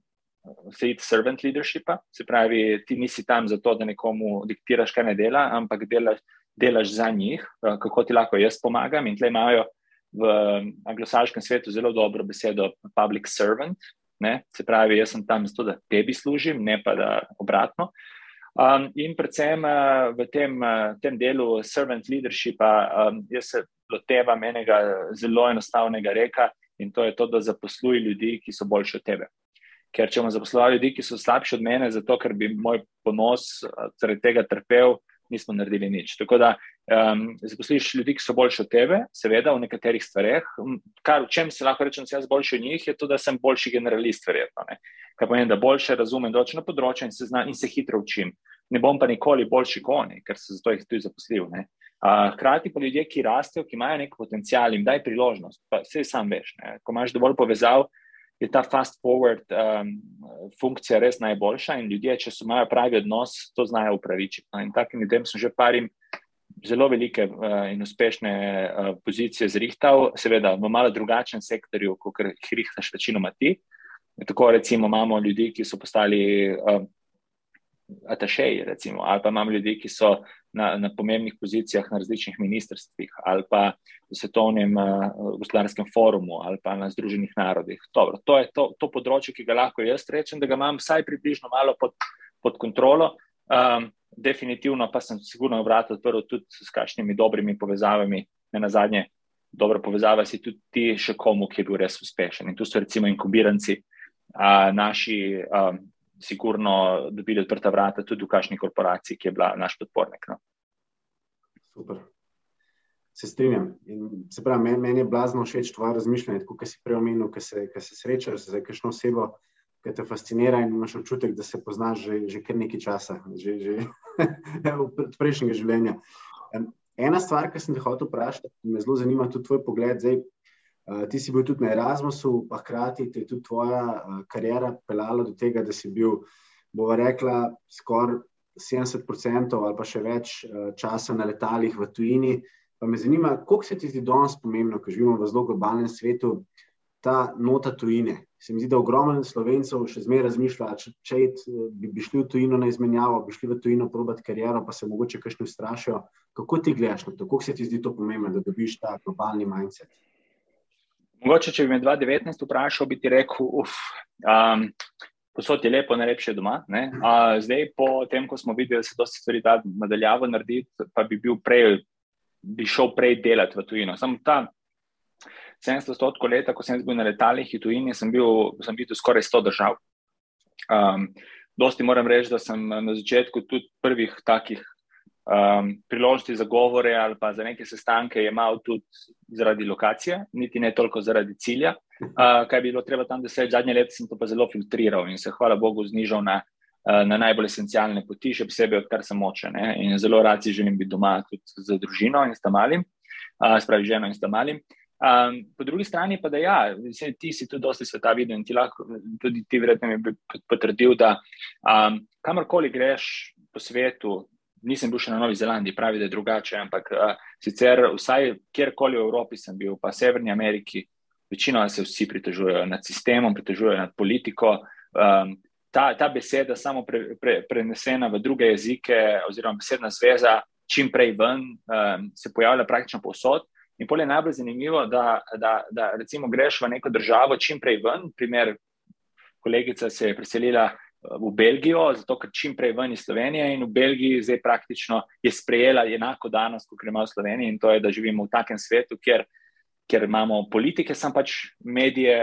seat servant leadershipa, se pravi, ti nisi tam zato, da nekomu diktiraš, kaj ne dela, ampak delaš, delaš za njih, uh, kako ti lahko jaz pomagam. In tle imajo v anglosaškem svetu zelo dobro besedo public servant. Ne? Se pravi, jaz sem tam zato, da tebi služim, ne pa da obratno. Uh, Um, in predvsem uh, v tem, uh, tem delu servant leadershipa, um, jaz se lotevam enega zelo enostavnega reka in to je to, da zaposluj ljudi, ki so boljši od tebe. Ker če bomo zaposlovali ljudi, ki so slabši od mene, zato ker bi moj ponos zaradi tega trpel, nismo naredili nič. Tako da um, zaposliš ljudi, ki so boljši od tebe, seveda v nekaterih stvareh. Kar v čem se lahko rečem, da sem jaz boljši od njih, je to, da sem boljši generalist, verjetno. Ne? Kar pomeni, da boljše razumem določeno področje in se, zna, in se hitro učim. Ne bom pa nikoli boljši kot oni, ker se zato jih tudi zaposlil. Uh, hkrati pa ljudje, ki rastejo, ki imajo nek potencial, jim daj priložnost. Pa vse sam veš. Ne? Ko imaš dovolj povezav, je ta fast forward um, funkcija res najboljša in ljudje, če so imajo pravi odnos, to znajo upravičiti. No, in takim ljudem sem že parim zelo velike uh, in uspešne uh, pozicije zrihtal, seveda v malo drugačnem sektorju, kot jih rihtaš večinoma ti. Tako recimo imamo ljudi, ki so postali uh, atašeji, recimo, ali pa imamo ljudi, ki so na, na pomembnih pozicijah na različnih ministrstvih, ali pa v svetovnem uh, gospodarskem forumu, ali pa na Združenih narodih. Dobro, to je to, to področje, ki ga lahko jaz rečem, da ga imam vsaj približno malo pod, pod kontrolo. Um, definitivno pa sem sigurno vrat odprl tudi s kakšnimi dobrimi povezavami, ne na zadnje. Dobro povezava si tudi ti še komu, ki je bil res uspešen. In tu so recimo inkubiranci, a, naši um, sigurno dobili odprta vrata tudi v kakšni korporaciji, ki je bila naš podpornik. No. Super. Se strinjam. In se pravi, meni, meni je blazno všeč tvoje razmišljanje, kot si prej omenil, ki se, se srečaš z kakšno osebo, ki te fascinira in imaš občutek, da se poznaš že, že kar nekaj časa, že, že <laughs> od prejšnjega življenja. Ena stvar, ki sem te hotel vprašati, me zelo zanima tudi tvoj pogled. Zdaj, ti si bil tudi na Erasmusu, pa hkrati te je tudi tvoja karijera pelala do tega, da si bil, bova rekla, skoraj 70% ali pa še več časa na letalih v tujini. Pa me zanima, koliko se ti zdi danes pomembno, ko živimo v zelo globalnem svetu, ta nota tujine. Se mi zdi, da ogromno slovencev še zmeraj razmišlja, če, če bi, bi šli v tujino na izmenjavo, bi šli v tujino probati kariero, pa se mogoče kakšni ustrašijo. Kako ti gledaš na to, koliko se ti zdi to pomembno, da dobiš ta globalni mindset? Mogoče, če bi me 2019 vprašal, bi ti rekel, uf, um, posod je lepo, najlepše doma. A, zdaj, po tem, ko smo videli, da se dosti stvari da nadaljavo narediti, pa bi bil prej, bi šel prej delati v tujino. Samo ta 700 let, ko sem bil na letalih v tujini, sem bil, sem bil skoraj 100 držav. Um, dosti moram reči, da sem na začetku tudi prvih takih um, priložnosti za govore ali pa za neke sestanke imel tudi zaradi lokacije, niti ne toliko zaradi cilja. Uh, kaj bi bilo treba tam, da se zadnje leto sem to pa zelo filtriral in se, hvala Bogu, znižal na, uh, na najbolj esencialne poti, še posebej, odkar sem moče. Ne? In zelo rad si želim biti doma tudi z družino in s tam malim, uh, spravi ženo in s tam malim. Um, po drugi strani pa, da ja, ti si tudi dosti sveta videl in ti lahko tudi ti verjetno mi bi potrdil, da um, kamorkoli greš po svetu, nisem bil še na Novi Zelandiji, pravi, da je drugače, ampak uh, sicer vsaj kjerkoli v Evropi sem bil, pa Severni Ameriki, večino se vsi pritožujejo nad sistemom, pritožujejo nad politiko. Um, ta, ta beseda, samo pre, pre, prenesena v druge jezike, oziroma besedna zveza, čim prej ven, um, se pojavlja praktično povsod. In pol je najbolj zanimivo, da, da, da recimo greš v neko državo čim prej ven. Primer, kolegica se je preselila v Belgijo, zato ker čim prej ven iz Slovenije in v Belgiji zdaj praktično je sprejela enako danes, kot ima v Sloveniji in to je, da živimo v takem svetu, kjer, kjer imamo politike, sem pač medije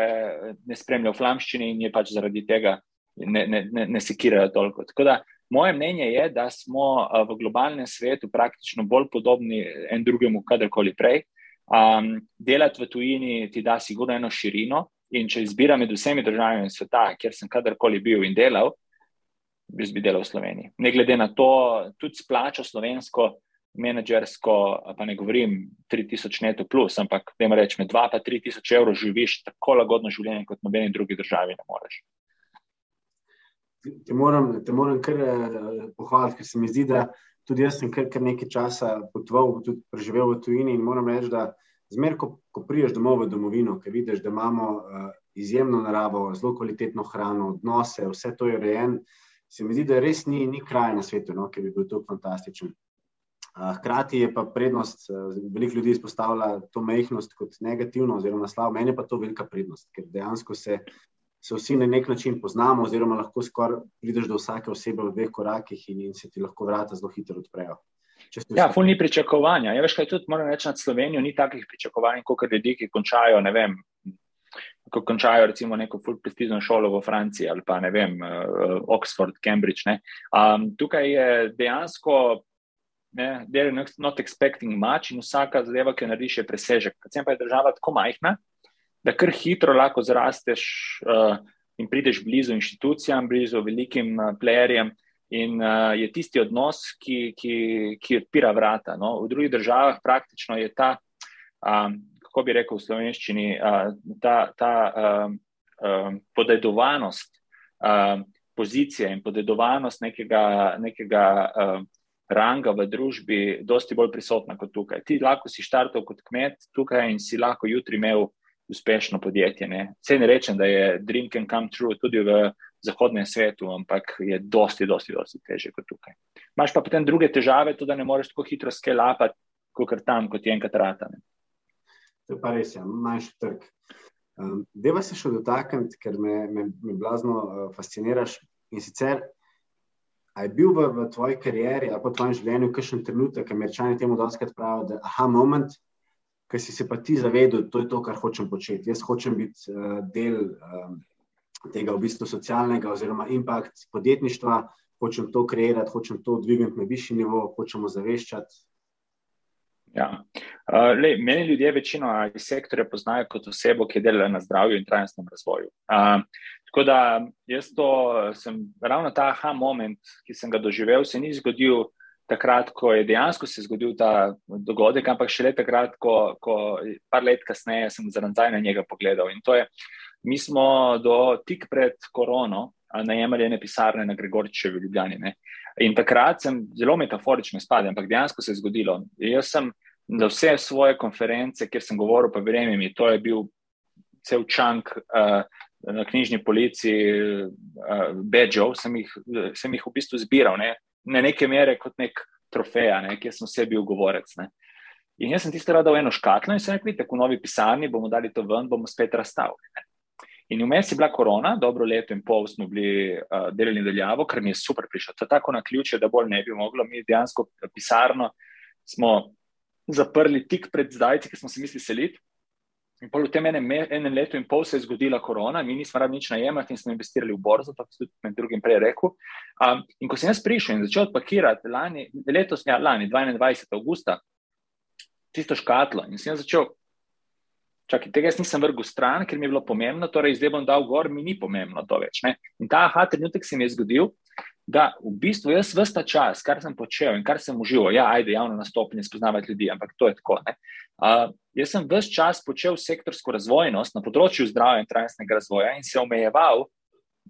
ne spremljajo v flamščini in je pač zaradi tega ne, ne, ne, ne sekirajo toliko. Tako da moje mnenje je, da smo v globalnem svetu praktično bolj podobni en drugemu, kadarkoli prej. Um, delati v tujini ti da sigurno eno širino, In če izbiram med vsemi državami sveta, kjer sem kadarkoli bil in delal, jaz bi delal v Sloveniji. Ne glede na to, tudi splačo slovensko, menedžersko, pa ne govorim 3000 neto plus, ampak da ima reč med 2 in 3000 evrov živiš tako lagodno življenje, kot nobeni drugi državi ne moreš. Te moram, te moram kar eh, pohvaliti, ker se mi zdi, da tudi jaz sem kar, kar nekaj časa potoval, tudi preživel v tujini in moram reči, da Zmer, ko, ko priješ domov v domovino, ki vidiš, da imamo uh, izjemno naravo, zelo kvalitetno hrano, odnose, vse to je rejen, se mi zdi, da res ni, ni kraj na svetu, no, ki bi bil tako fantastičen. Uh, hkrati je pa prednost, uh, veliko ljudi izpostavlja to mehkost kot negativno, oziroma slabo. Meni je pa to velika prednost, ker dejansko se, se vsi na nek način poznamo, oziroma lahko skoraj prideš do vsake osebe v dveh korakih in, in se ti lahko vrata zelo hitro odprejo. Ja, ful ni pričakovanja. Ja, veš, kaj tudi moram reči nad Slovenijo, ni takih pričakovanj, kot ljudi, ki končajo, ne vem, ko končajo recimo neko ful prestižno šolo v Franciji ali pa ne vem, uh, Oxford, Cambridge. Um, tukaj je dejansko, ne, they're not expecting much in vsaka zadeva, ki jo narediš, je presežek. Predvsem pa je država tako majhna, da kar hitro lahko zrasteš uh, in prideš blizu inštitucijam, blizu velikim uh, playerjem. In uh, je tisti odnos, ki, ki, ki odpira vrata. No? V drugih državah praktično je ta, um, kako bi rekel v slovenščini, uh, ta, ta um, um, podedovanost um, pozicije in podedovanost nekega, nekega um, ranga v družbi, dosti bolj prisotna kot tukaj. Ti lahko si štartov kot kmet tukaj in si lahko jutri imel uspešno podjetje. Ne? Vse ne rečem, da je dream can come true tudi v zahodnem svetu, ampak je dosti, dosti, dosti teže kot tukaj. Imáš pa potem druge težave, tudi da ne moreš tako hitro skelapati, kot tam, kot je enkrat ratane. To je pa res, ja, manjši trg. Um, deva se še dotakniti, ker me, me, me blazno uh, fasciniraš. In sicer, a je bil v, v tvoji karieri ali pa v tvojem življenju kakšen trenutek, američani temu doskrat pravijo, da aha, moment, ki si se pa ti zavedel, to je to, kar hočem početi. Jaz hočem biti uh, del um, tega v bistvu socialnega oziroma impact podjetništva, hočem to kreirati, hočem to dvigniti na višji nivo, hočemo zaveščati. Ja. Uh, lej, meni ljudje večino iz sektorja poznajo kot osebo, ki dela na zdravju in trajnostnem razvoju. Uh, tako da jaz to sem ravno ta aha moment, ki sem ga doživel, se ni zgodil takrat, ko je dejansko se zgodil ta dogodek, ampak šele takrat, ko, ko par let kasneje sem za nazaj na njega pogledal. In to je, mi smo do tik pred korono najemali ene pisarne na Gregorčevi Ljubljani. Ne? In takrat sem zelo metaforično spadal, ampak dejansko se je zgodilo. Jaz sem za vse svoje konference, kjer sem govoril, pa verjemi mi, to je bil cel čank uh, na knjižni policiji, uh, badžov, sem, sem jih v bistvu zbiral ne? Na neke mere kot nek trofeja, ne? kjer sem vse bil govorec. Ne? In jaz sem tisto rado v eno škatlo in sem rekel, tako v novi pisarni bomo dali to ven, bomo spet razstavili. In vmes je bila korona, dobro leto in pol smo bili uh, delali nadaljavo, kar mi je super prišlo. To je tako na ključe, da bolj ne bi moglo. Mi dejansko pisarno smo zaprli tik pred zdajci, ki smo se mislili seliti. In v tem enem, enem letu in pol se je zgodila korona, mi nismo rabili nič najemati in smo investirali v borzo, tako sem tudi med drugim prej rekel. Um, in ko sem jaz prišel in začel odpakirati lani, letos, ja, lani, 22. augusta, tisto škatlo in sem začel Čakaj, tega jaz nisem vrgel stran, ker mi je bilo pomembno, torej zdaj bom dal gor, mi ni pomembno to več. Ne? In ta aha trenutek se mi je zgodil, da v bistvu jaz vsta čas, kar sem počel in kar sem užival, ja, ajde, javno nastopanje, spoznavati ljudi, ampak to je tako. Uh, jaz sem vse čas počel sektorsko razvojnost na področju zdravja in trajnostnega razvoja in se omejeval.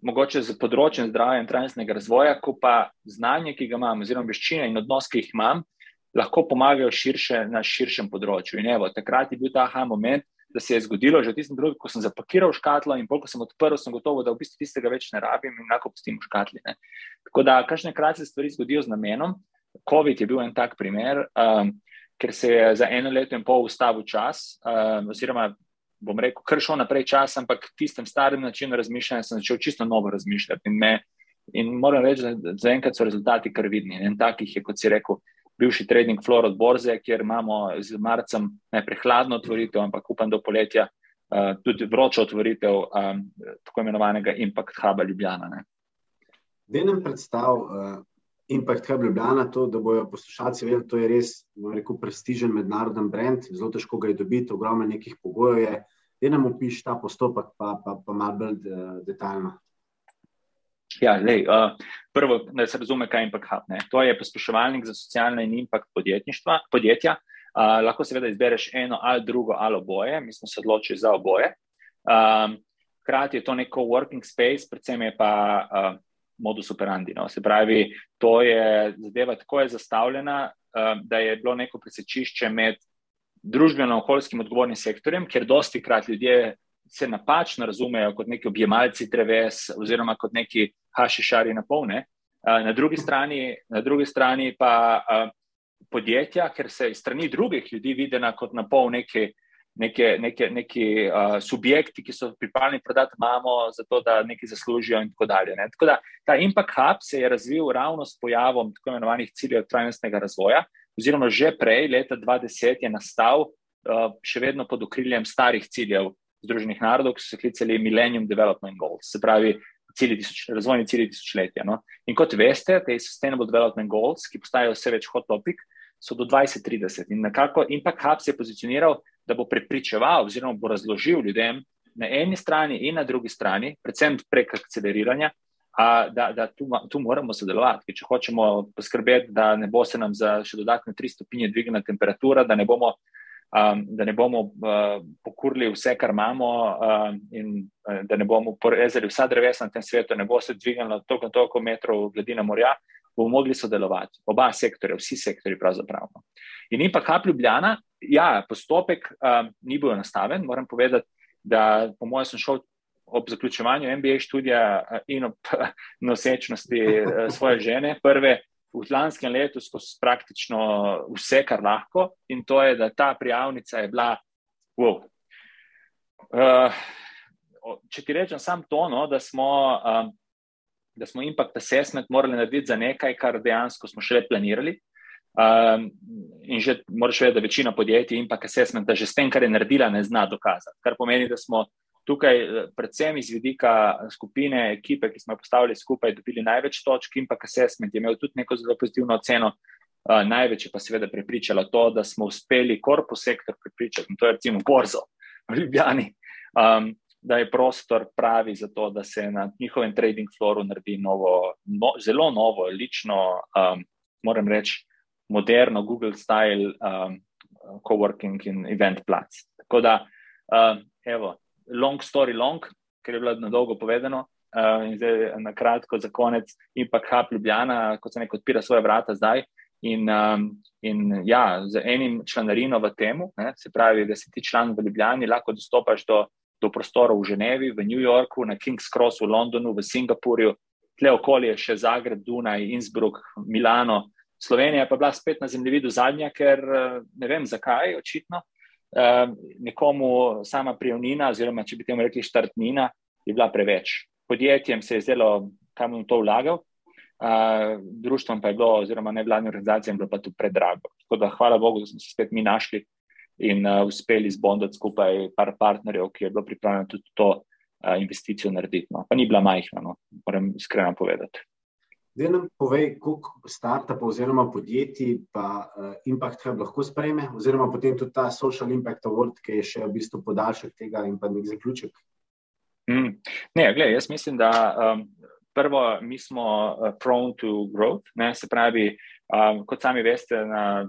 Mogoče z področjem zdravja in trajnostnega razvoja, ko pa znanje, ki ga imam, oziroma veščine in odnos, ki jih imam, lahko pomagajo širše na širšem področju. In evo, takrat je bil ta aha moment, da se je zgodilo, že v tistem trenutku, ko sem zapakiral škatlo in ko sem odprl, sem gotovo, da v bistvu tistega več ne rabim in lahko pustim v škatli. Ne. Tako da, kakšne kratke stvari zgodijo z namenom. COVID je bil en tak primer, um, ker se je za eno leto in pol ustavil čas, um, oziroma bom rekel, kar šel naprej čas, ampak tistem starem načinu razmišljanja sem začel čisto novo razmišljati. In, me, in moram reči, da zaenkrat so rezultati kar vidni. En takih je, kot si rekel, bivši trading floor od Borze, kjer imamo z marcem najprej hladno otvoritev, ampak upam do poletja uh, tudi vročo otvoritev um, tako imenovanega Impact Huba Ljubljana. Denem predstav uh, Impact Hub Ljubljana, to, da bojo poslušalci vedeli, to je res, rekel, prestižen mednaroden brand, zelo težko ga je dobiti, ogromno nekih pogojev je. Denem opiš ta postopek, pa, pa, pa malo bolj detaljno. Ja, lej, uh, prvo, da se razume, kaj je Impact Hub. Ne. To je pospeševalnik za socialne in impact podjetja. Uh, lahko seveda izbereš eno ali drugo ali oboje, mi smo se odločili za oboje. Um, hkrati je to neko working space, predvsem je pa uh, modus operandi. No. Se pravi, to je zadeva tako je zastavljena, uh, da je bilo neko presečišče med družbeno-okoljskim odgovornim sektorjem, ker dosti krat ljudje se napačno razumejo kot neki objemalci dreves oziroma kot neki hašišari na polne. Na drugi strani, na drugi strani pa podjetja, ker se strani drugih ljudi videna kot na pol neki, neki, neki, neki uh, subjekti, ki so pripravljeni prodati mamo, zato da nekaj zaslužijo in tako dalje. Ne. Tako da ta Impact Hub se je razvil ravno s pojavom tako imenovanih ciljev trajnostnega razvoja, oziroma že prej, leta 2010, je nastal uh, še vedno pod okriljem starih ciljev Združenih narodov, ki so se klicali Millennium Development Goals, se pravi cilji tisoč, razvojni cilji tisočletja. No? In kot veste, te Sustainable Development Goals, ki postajajo vse več hot topic, so do 2030. In nekako Impact Hub se je pozicioniral, da bo prepričeval oziroma bo razložil ljudem na eni strani in na drugi strani, predvsem prek akceleriranja, a, da, da tu, tu moramo sodelovati. Če hočemo poskrbeti, da ne bo se nam za še dodatne tri stopinje dvignila temperatura, da ne bomo um, da ne bomo uh, pokurili vse, kar imamo, uh, in uh, da ne bomo porezali vsa drevesa na tem svetu, ne bo se dvignilo toliko in toliko metrov gladina morja, bomo mogli sodelovati. Oba sektorja, vsi sektori pravzaprav. No. In in pa kap Ljubljana, ja, postopek um, ni bil enostaven. Moram povedati, da po mojem sem šel. Ob zaključevanju MBA študija in ob <laughs> nosečnosti svoje žene, prve v lanskem letu skozi praktično vse, kar lahko, in to je, da ta prijavnica je bila. Wow. Uh, če ti rečem samo to, no, da, smo, um, da smo impact assessment morali narediti za nekaj, kar dejansko smo še planirali. Um, in že moraš vedeti, da večina podjetij impact assessment, da že s tem, kar je naredila, ne zna dokazati. Kar pomeni, da smo tukaj, eh, predvsem iz vidika skupine, ekipe, ki smo jo postavili skupaj, dobili največ točk, in pa assessment je imel tudi neko zelo pozitivno oceno. Uh, največ je pa seveda prepričalo to, da smo uspeli korpus sektor prepričati, in to je recimo Borzo v Ljubljani, um, da je prostor pravi za to, da se na njihovem trading floru naredi novo, no, zelo novo, lično, um, moram reči, moderno Google style um, coworking in event plac. Tako da, uh, evo, long story long, ker je bilo na dolgo povedano. Uh, in zdaj na kratko za konec, in pa Hub Ljubljana, kot se nekaj odpira svoje vrata zdaj. In, um, in ja, z enim članarinom v temu, ne, se pravi, da si ti član v Ljubljani, lahko dostopaš do, do prostorov v Ženevi, v New Yorku, na King's Cross v Londonu, v Singapurju, tle okolje še Zagreb, Dunaj, Innsbruck, Milano. Slovenija pa je bila spet na zemljevidu zadnja, ker ne vem zakaj, očitno. Ehm, nekomu sama prijavnina, oziroma če bi temu rekli štartnina, je bila preveč. Podjetjem se je zdelo, kam bom to vlagal, uh, društvom pa je bilo, oziroma nevladnim organizacijam, bilo pa to predrago. Tako da, hvala Bogu, da smo se spet mi našli in uh, uspeli zbondati skupaj par partnerjev, ki je bilo pripravljeno tudi to uh, investicijo narediti. No. Pa ni bila majhna, no. moram iskreno povedati. Zdaj nam povej, koliko startupov oziroma podjetij pa uh, Impact Hub lahko sprejme, oziroma potem tudi ta Social Impact Award, ki je še v bistvu podaljšek tega in pa nek zaključek. Mm. Ne, gledaj, jaz mislim, da um, prvo, mi smo uh, prone to growth, ne, se pravi, um, kot sami veste, na,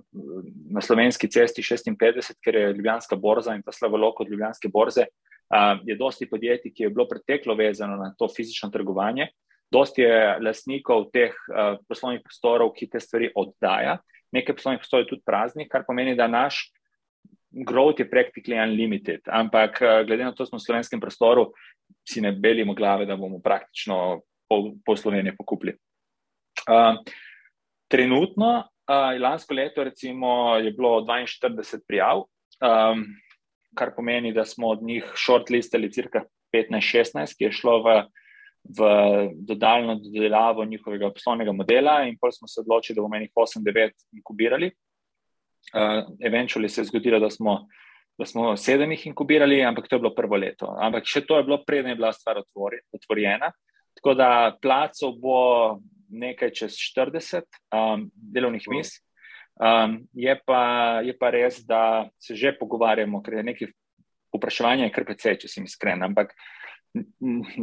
na slovenski cesti 56, ker je Ljubljanska borza in pa slavolok od Ljubljanske borze, uh, je dosti podjetij, ki je bilo preteklo vezano na to fizično trgovanje. Dosti je lastnikov teh uh, poslovnih prostorov, ki te stvari oddaja. Nekaj poslovnih prostorov je tudi praznih, kar pomeni, da naš growth je praktično unlimited. Ampak, uh, glede na to, da smo v slovenskem prostoru, si ne belimo glave, da bomo praktično pol, pol Slovenije pokupili. Uh, trenutno, uh, lansko leto, recimo, je bilo 42 prijav, um, kar pomeni, da smo od njih shortlistali cirka 15-16, ki je šlo v v dodaljno dodelavo njihovega poslovnega modela, in pa smo se odločili, da bomo jih 8-9 inkubirali. Uh, eventually se je zgodilo, da smo, da smo sedem jih inkubirali, ampak to je bilo prvo leto. Ampak še to je bilo, preden je bila stvar otvori, otvorjena. Tako da placov bo nekaj čez 40 um, delovnih mis. Um, je, pa, je pa res, da se že pogovarjamo, ker je nekaj vprašanja, kar precej, če sem iskren. Ampak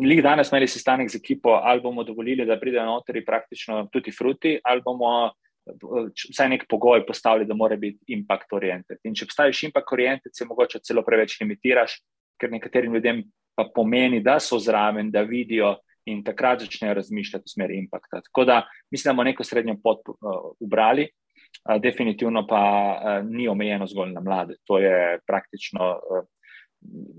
Lik danes imeli sestanek z ekipo, ali bomo dovolili, da pridejo notri praktično tudi fruti, ali bomo vsaj nek pogoj postavili, da mora biti impact oriented. In če postaviš impact oriented, se mogoče celo preveč limitiraš, ker nekaterim ljudem pa pomeni, da so zraven, da vidijo in takrat začnejo razmišljati v smeri impacta. Tako da mislim, da bomo neko srednjo pot uh, ubrali. Uh, definitivno pa uh, ni omejeno zgolj na mlade. To je praktično uh,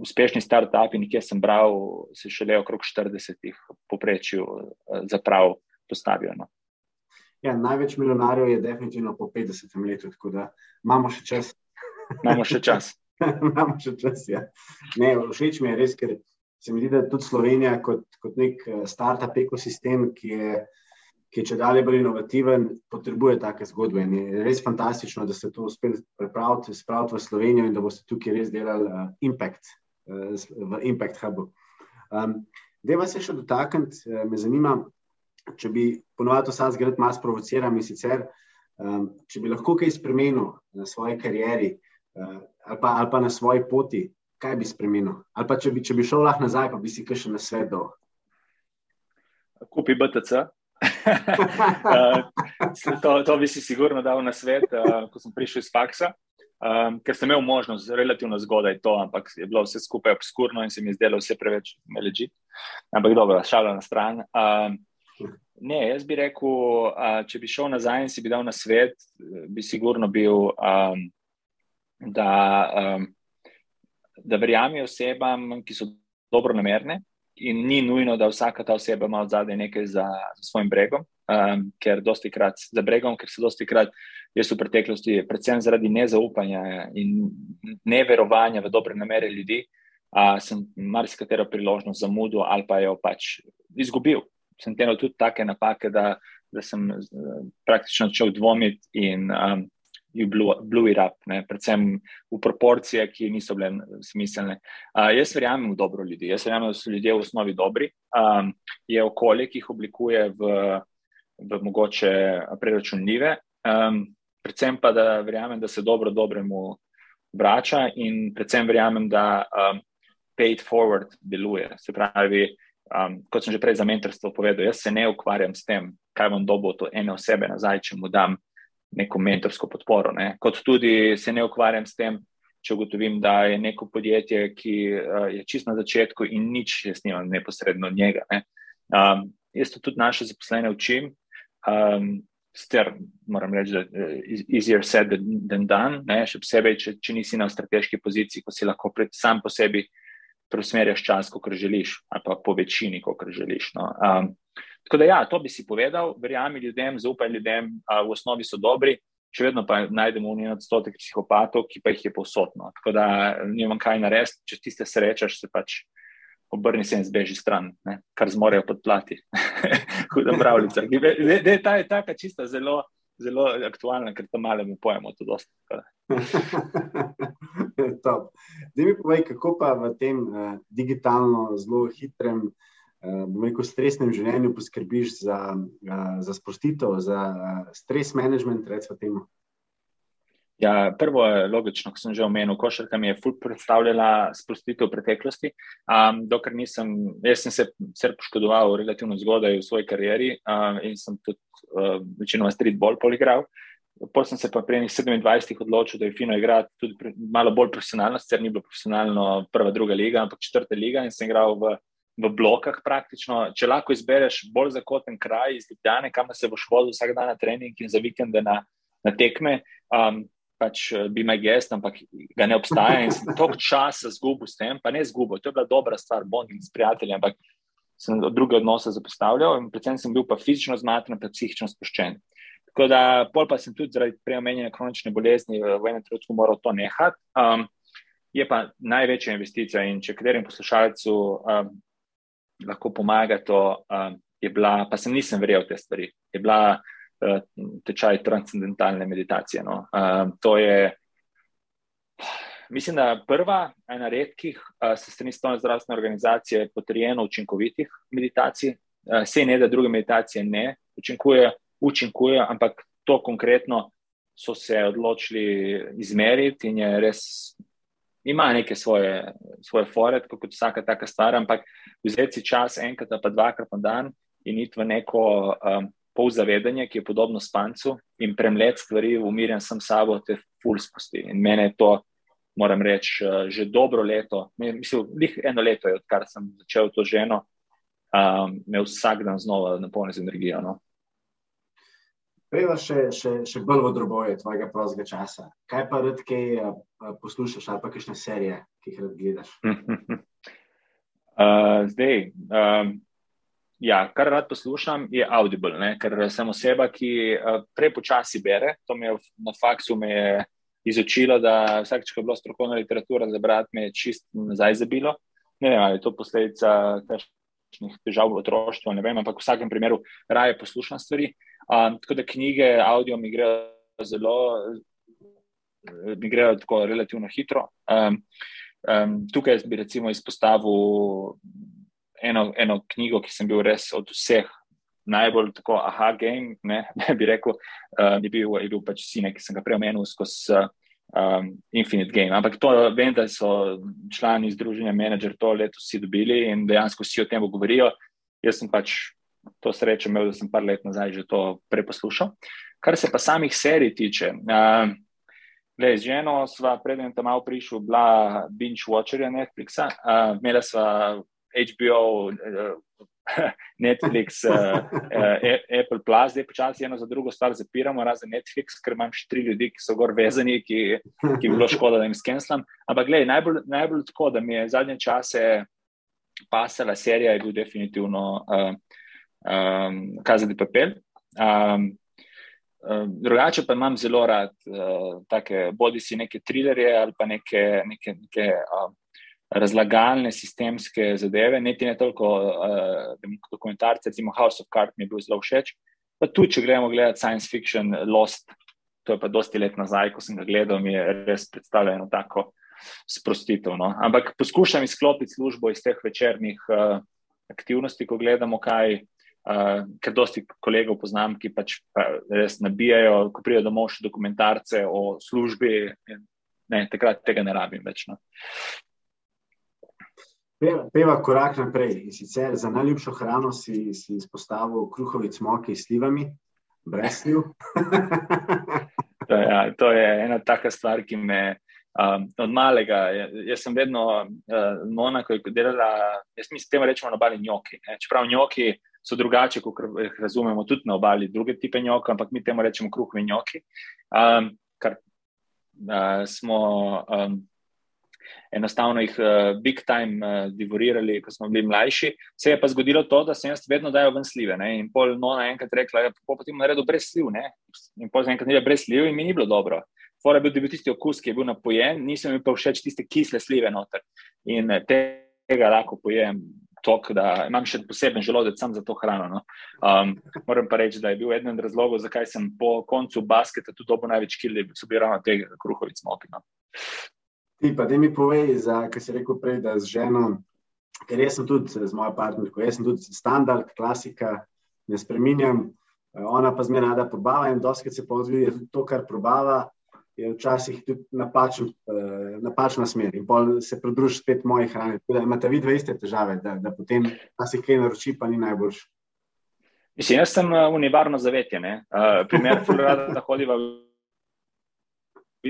uspešni start-upi, nekje sem bral, se šele okrog 40-ih poprečju eh, zaprav postavijo. No. Ja, največ milijonarjev je definitivno po 50 letu, tako da imamo še čas. imamo še čas. <laughs> imamo še čas ja. ne, všeč mi je res, ker se mi zdi, da tudi Slovenija kot, kot nek eh, start-up ekosistem, ki je ki je če dalje bolj inovativen, potrebuje take zgodbe. In je res fantastično, da ste to uspeli pripraviti, spraviti v Slovenijo in da boste tukaj res delali uh, impact uh, v Impact Hubu. Um, Deva se še dotakniti, uh, me zanima, če bi ponovadi vsak zgled malo sprovociral in sicer, um, če bi lahko kaj spremenil na svoji karieri uh, ali, pa, ali pa na svoji poti, kaj bi spremenil? Ali pa če bi, če bi šel lahko nazaj, pa bi si kaj še na svet dol. Kupi BTC. <laughs> uh, to, to bi si sigurno dal na svet, uh, ko sem prišel iz faksa, um, ker sem imel možnost relativno zgodaj to, ampak je bilo vse skupaj obskurno in se mi je zdelo vse preveč leži. Ampak dobro, šala na stran. Um, ne, jaz bi rekel, uh, če bi šel nazaj in si bi dal na svet, bi sigurno bil, um, da, um, da verjamem osebam, ki so dobro namerne in ni nujno, da vsaka ta oseba ima zadaj nekaj za, za svojim bregom, um, ker dosti krat za bregom, ker se dosti krat jaz v preteklosti, predvsem zaradi nezaupanja in neverovanja v dobre namere ljudi, uh, sem marsikatero priložnost zamudil ali pa jo pač izgubil. Sem tenil tudi take napake, da, da sem uh, praktično začel dvomiti in um, you blew, blew it up, ne? predvsem v proporcijah, ki niso bile smiselne. Uh, jaz verjamem v dobro ljudi, jaz verjamem, da so ljudje v osnovi dobri. Um, je okolje, ki jih oblikuje v, v mogoče preračunljive, um, predvsem pa, da verjamem, da se dobro dobremu vrača in predvsem verjamem, da um, paid forward deluje. Se pravi, um, kot sem že prej za mentorstvo povedal, jaz se ne ukvarjam s tem, kaj bom dobil to ene osebe nazaj, če mu dam neko mentorsko podporo. Ne. Kot tudi se ne ukvarjam s tem, če ugotovim, da je neko podjetje, ki uh, je čisto na začetku in nič jaz nimam neposredno od njega. Ne. Um, jaz to tudi naše zaposlene učim. Um, Ster, moram reči, da je uh, easier said than done, ne? še posebej, če, če nisi na strateški poziciji, ko si lahko pred, sam po sebi preusmerjaš čas, kot želiš, ali pa po večini, kot želiš. No? Um, Tako da, ja, to bi si povedal, verjami ljudem, zaupaj ljudem, a v osnovi so dobri, še vedno pa najdemo v njih odstotek psihopatov, ki pa jih je posodno. Tako da, nimam kaj narediti, če tiste srečaš, se pač obrni se in zbeži stran, ne? kar zmorejo podplati. <laughs> Huda pravljica. Ta je taka čista zelo, zelo aktualna, ker tam malo mi pojemo to dosti. <laughs> Zdaj mi povej, kako pa v tem uh, digitalno, zelo hitrem, bom rekel, stresnem življenju poskrbiš za, uh, za sprostitev, za uh, stres management, recimo temu. Ja, prvo je logično, kot sem že omenil, košarka mi je ful predstavljala sprostitev v preteklosti. Um, dokler nisem, jaz sem se sicer poškodoval relativno zgodaj v svoji karieri um, in sem tudi uh, večinoma streetball poligral. Potem sem se pa pri 27 odločil, da je fino igrati tudi pri, malo bolj profesionalno, sicer ni bilo profesionalno prva, druga liga, ampak četrta liga in sem igral v, v blokah praktično. Če lahko izbereš bolj zakoten kraj iz Ljubljane, kam se boš vodil vsak dan na trening in za vikende na, na tekme. Um, pač bi me gest, ampak ga ne obstaja in sem toliko časa zgubil s tem, pa ne zgubil, to je bila dobra stvar, bonding s prijatelji, ampak sem druge odnose zapostavljal in predvsem sem bil pa fizično zmatran, pa psihično sproščen. Tako da, pol pa sem tudi zaradi preomenjene kronične bolezni v enem trenutku moral to nehati. Um, je pa največja investicija in če katerim poslušalcu um, lahko pomaga to, um, je bila, pa sem nisem verjel v te stvari, je bila Eh, tečaj transcendentalne meditacije. No. Uh, to je, mislim, da prva, ena redkih, uh, se strani Stone zdravstvene organizacije, potrjeno učinkovitih meditacij. Uh, se ne, da druge meditacije ne učinkuje, učinkuje, ampak to konkretno so se odločili izmeriti in je res. Ima neke svoje, svoje fore, kot vsaka taka stvar, ampak vzeti si čas enkrat, pa dvakrat na dan in iti v neko um, pol zavedanja, ki je podobno spancu in premlet stvari, umirjen sem sabo, te ful spusti. In mene je to, moram reči, eh, že dobro leto, mislim, lih eno leto je, odkar sem začel to ženo, um, me vsak dan znova napolni z energijo. No. Prejva še, še, še bolj v droboje tvojega prostega časa. Kaj pa rad kaj uh, poslušaš ali pa kakšne serije, ki jih rad gledaš? uh, <laughs> zdaj, um, Ja, kar rad poslušam, je Audible, ne? ker sem oseba, ki uh, prepočasi bere. To me je na faksu me je izučilo, da vsakeč, ko je bilo strokovna literatura za brati, me je čist nazaj zabilo. Ne vem, ali je to posledica kakšnih težav v otroštvu, ne vem, ampak v vsakem primeru raje poslušam stvari. Um, tako da knjige, audio mi grejo zelo, mi grejo tako relativno hitro. Um, um, tukaj bi recimo izpostavil eno, eno knjigo, ki sem bil res od vseh najbolj tako, aha, game, ne, ne <laughs> bi rekel, uh, je, bil, je bil pač Sine, ki sem ga preomenil skozi um, Infinite Game. Ampak to vem, da so člani združenja Manager to leto vsi dobili in dejansko vsi o tem govorijo. Jaz sem pač to srečo imel, da sem par let nazaj že to preposlušal. Kar se pa samih serij tiče. Uh, Lej, z ženo sva predtem tam malo prišla, bila binge watcherja Netflixa, uh, imela sva HBO, uh, <laughs> Netflix, uh, uh, Apple Plus, zdaj počasi eno za drugo stvar zapiramo, razen Netflix, ker imam še tri ljudi, ki so gor vezani, ki, ki bi bilo škoda, da jim skenslam. Ampak gledaj, najbolj, najbolj tako, da mi je zadnje čase pasala serija, je bil definitivno uh, um, Kazati papel. Um, Drugače pa imam zelo rad uh, bodi si neke trilerje ali pa neke, neke, neke uh, razlagalne sistemske zadeve, niti ne toliko uh, dokumentarce, recimo House of Cards mi je bil zelo všeč. Pa tudi, če gremo gledati science fiction, Lost, to je pa dosti let nazaj, ko sem ga gledal, mi je res predstavljeno tako sprostitev. No? Ampak poskušam izklopiti službo iz teh večernih uh, aktivnosti, ko gledamo kaj. Uh, ker dosti kolegov poznam, ki pač pa res nabijajo, ko pridejo domov še dokumentarce o službi, ne, takrat tega ne rabim več. No. Peva, peva korak naprej. In sicer za najljubšo hrano si, si izpostavil kruhovi cmoki s slivami, brez sliv. <laughs> to, ja, to je ena taka stvar, ki me um, od malega. Jaz sem vedno uh, nona, ko je delala, jaz mislim, temu rečemo na obali njoki. Ne? Čeprav njoki so drugače, kot jih razumemo tudi na obali, druge tipe njoka, ampak mi temu rečemo kruhovi njoki. Um, kar uh, smo. Um, enostavno jih uh, big time uh, divorirali, ko smo bili mlajši. Se je pa zgodilo to, da sem jaz vedno dajal ven slive. Ne? In pol no naenkrat rekla, da ja, bo potem naredil brez sliv. Ne? In pol naenkrat ni brez sliv in mi ni bilo dobro. Fora je bil, bil tisti okus, ki je bil napojen, nisem mi pa všeč tiste kisle slive noter. In eh, te tega lahko pojem. Tok, da imam še poseben želodec sam za to hrano. No. Um, moram pa reči, da je bil eden od razlogov, zakaj sem po koncu basketa tudi dobil največ kilov, so bili ravno te kruhovice smoki. No. Ti pa, da mi povej, kar si rekel prej, da z ženo, ker jaz sem tudi z mojo partnerko, jaz sem tudi standard, klasika, ne spreminjam, ona pa zmeraj rada probava in doskrat se pa odzvi, da to, kar probava, je včasih tudi napačen, uh, napačna smer in pol se pridruži spet moji hrani. Da imate vi dve iste težave, da, da potem včasih kaj naroči, pa ni najboljš. Mislim, jaz sem uh, univarno zavetjen. Uh, primer, da hodim v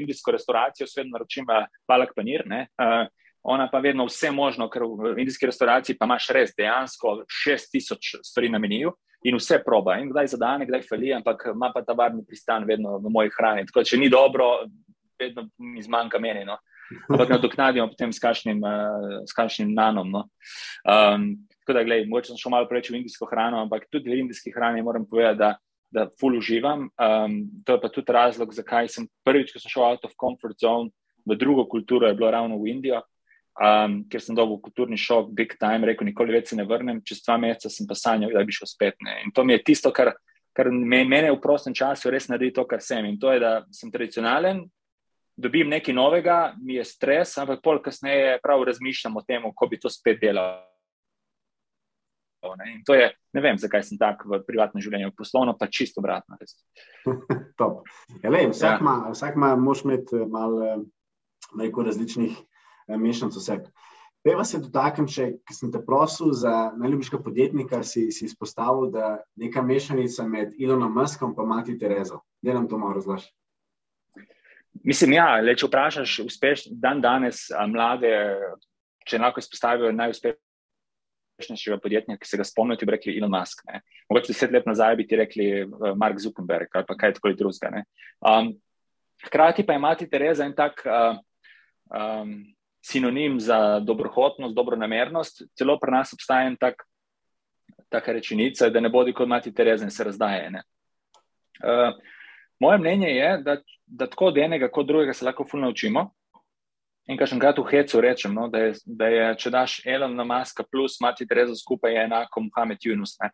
indijsko restauracijo, svet naročim palak panir. Uh, ona pa vedno vse možno, ker v indijski restauraciji pa imaš res dejansko 6000 stvari na meniju in vse proba. In kdaj zadane, kdaj fali, ampak ima pa ta varni pristan vedno v moji hrani. Tako da, če ni dobro, vedno mi zmanjka meni. No. Ampak nadoknadimo potem s kakšnim, uh, s kakšnim nanom. No. Um, tako da, gledaj, mogoče sem šel malo preveč v indijsko hrano, ampak tudi v indijski hrani moram povedati, da, da ful uživam. Um, to je pa tudi razlog, zakaj sem prvič, ko sem šel out of comfort zone v drugo kulturo, je bilo ravno v Indijo um, ker sem dobil kulturni šok, big time, rekel, nikoli več se ne vrnem, čez dva meseca sem pa sanjal, da bi šel spet. Ne. In to mi je tisto, kar, kar me, mene v prostem času res naredi to, kar sem. In to je, da sem tradicionalen, dobim nekaj novega, mi je stres, ampak pol kasneje prav razmišljam o tem, kako bi to spet delal. Ne. In to je, ne vem, zakaj sem tak v privatnem življenju, poslovno pa čisto obratno. ja, <laughs> lej, vsak, ja. Ma, vsak ma, moš imeti malo eh, različnih Eh, mešanico vseh. Peva se dotaknem, če sem te prosil za najljubšega podjetnika, si, si izpostavil, da neka mešanica med Ilonom Muskom in Mati Terezo. Da nam to malo razloži. Mislim, ja, le, če vprašaš uspešno dan danes mlade, če lahko izpostavijo najuspešnejšega podjetnika, ki se ga spomnijo, bi rekli Elon Musk. Ne. Mogoče deset let nazaj bi ti rekli uh, Mark Zuckerberg ali pa kaj tako drugega. Um, hkrati pa je Mati Tereza en tak. Uh, um, sinonim za dobrohotnost, dobronamernost. Celo pri nas obstaja en tak, taka rečenica, da ne bodi kot mati Tereza in se razdaje. Uh, moje mnenje je, da, da tako od enega kot drugega se lahko fulno učimo. In kar še enkrat v hecu rečem, no, da, je, da je, če daš Elon na maska plus mati Tereza skupaj, je enako Mohamed Yunus. Ne?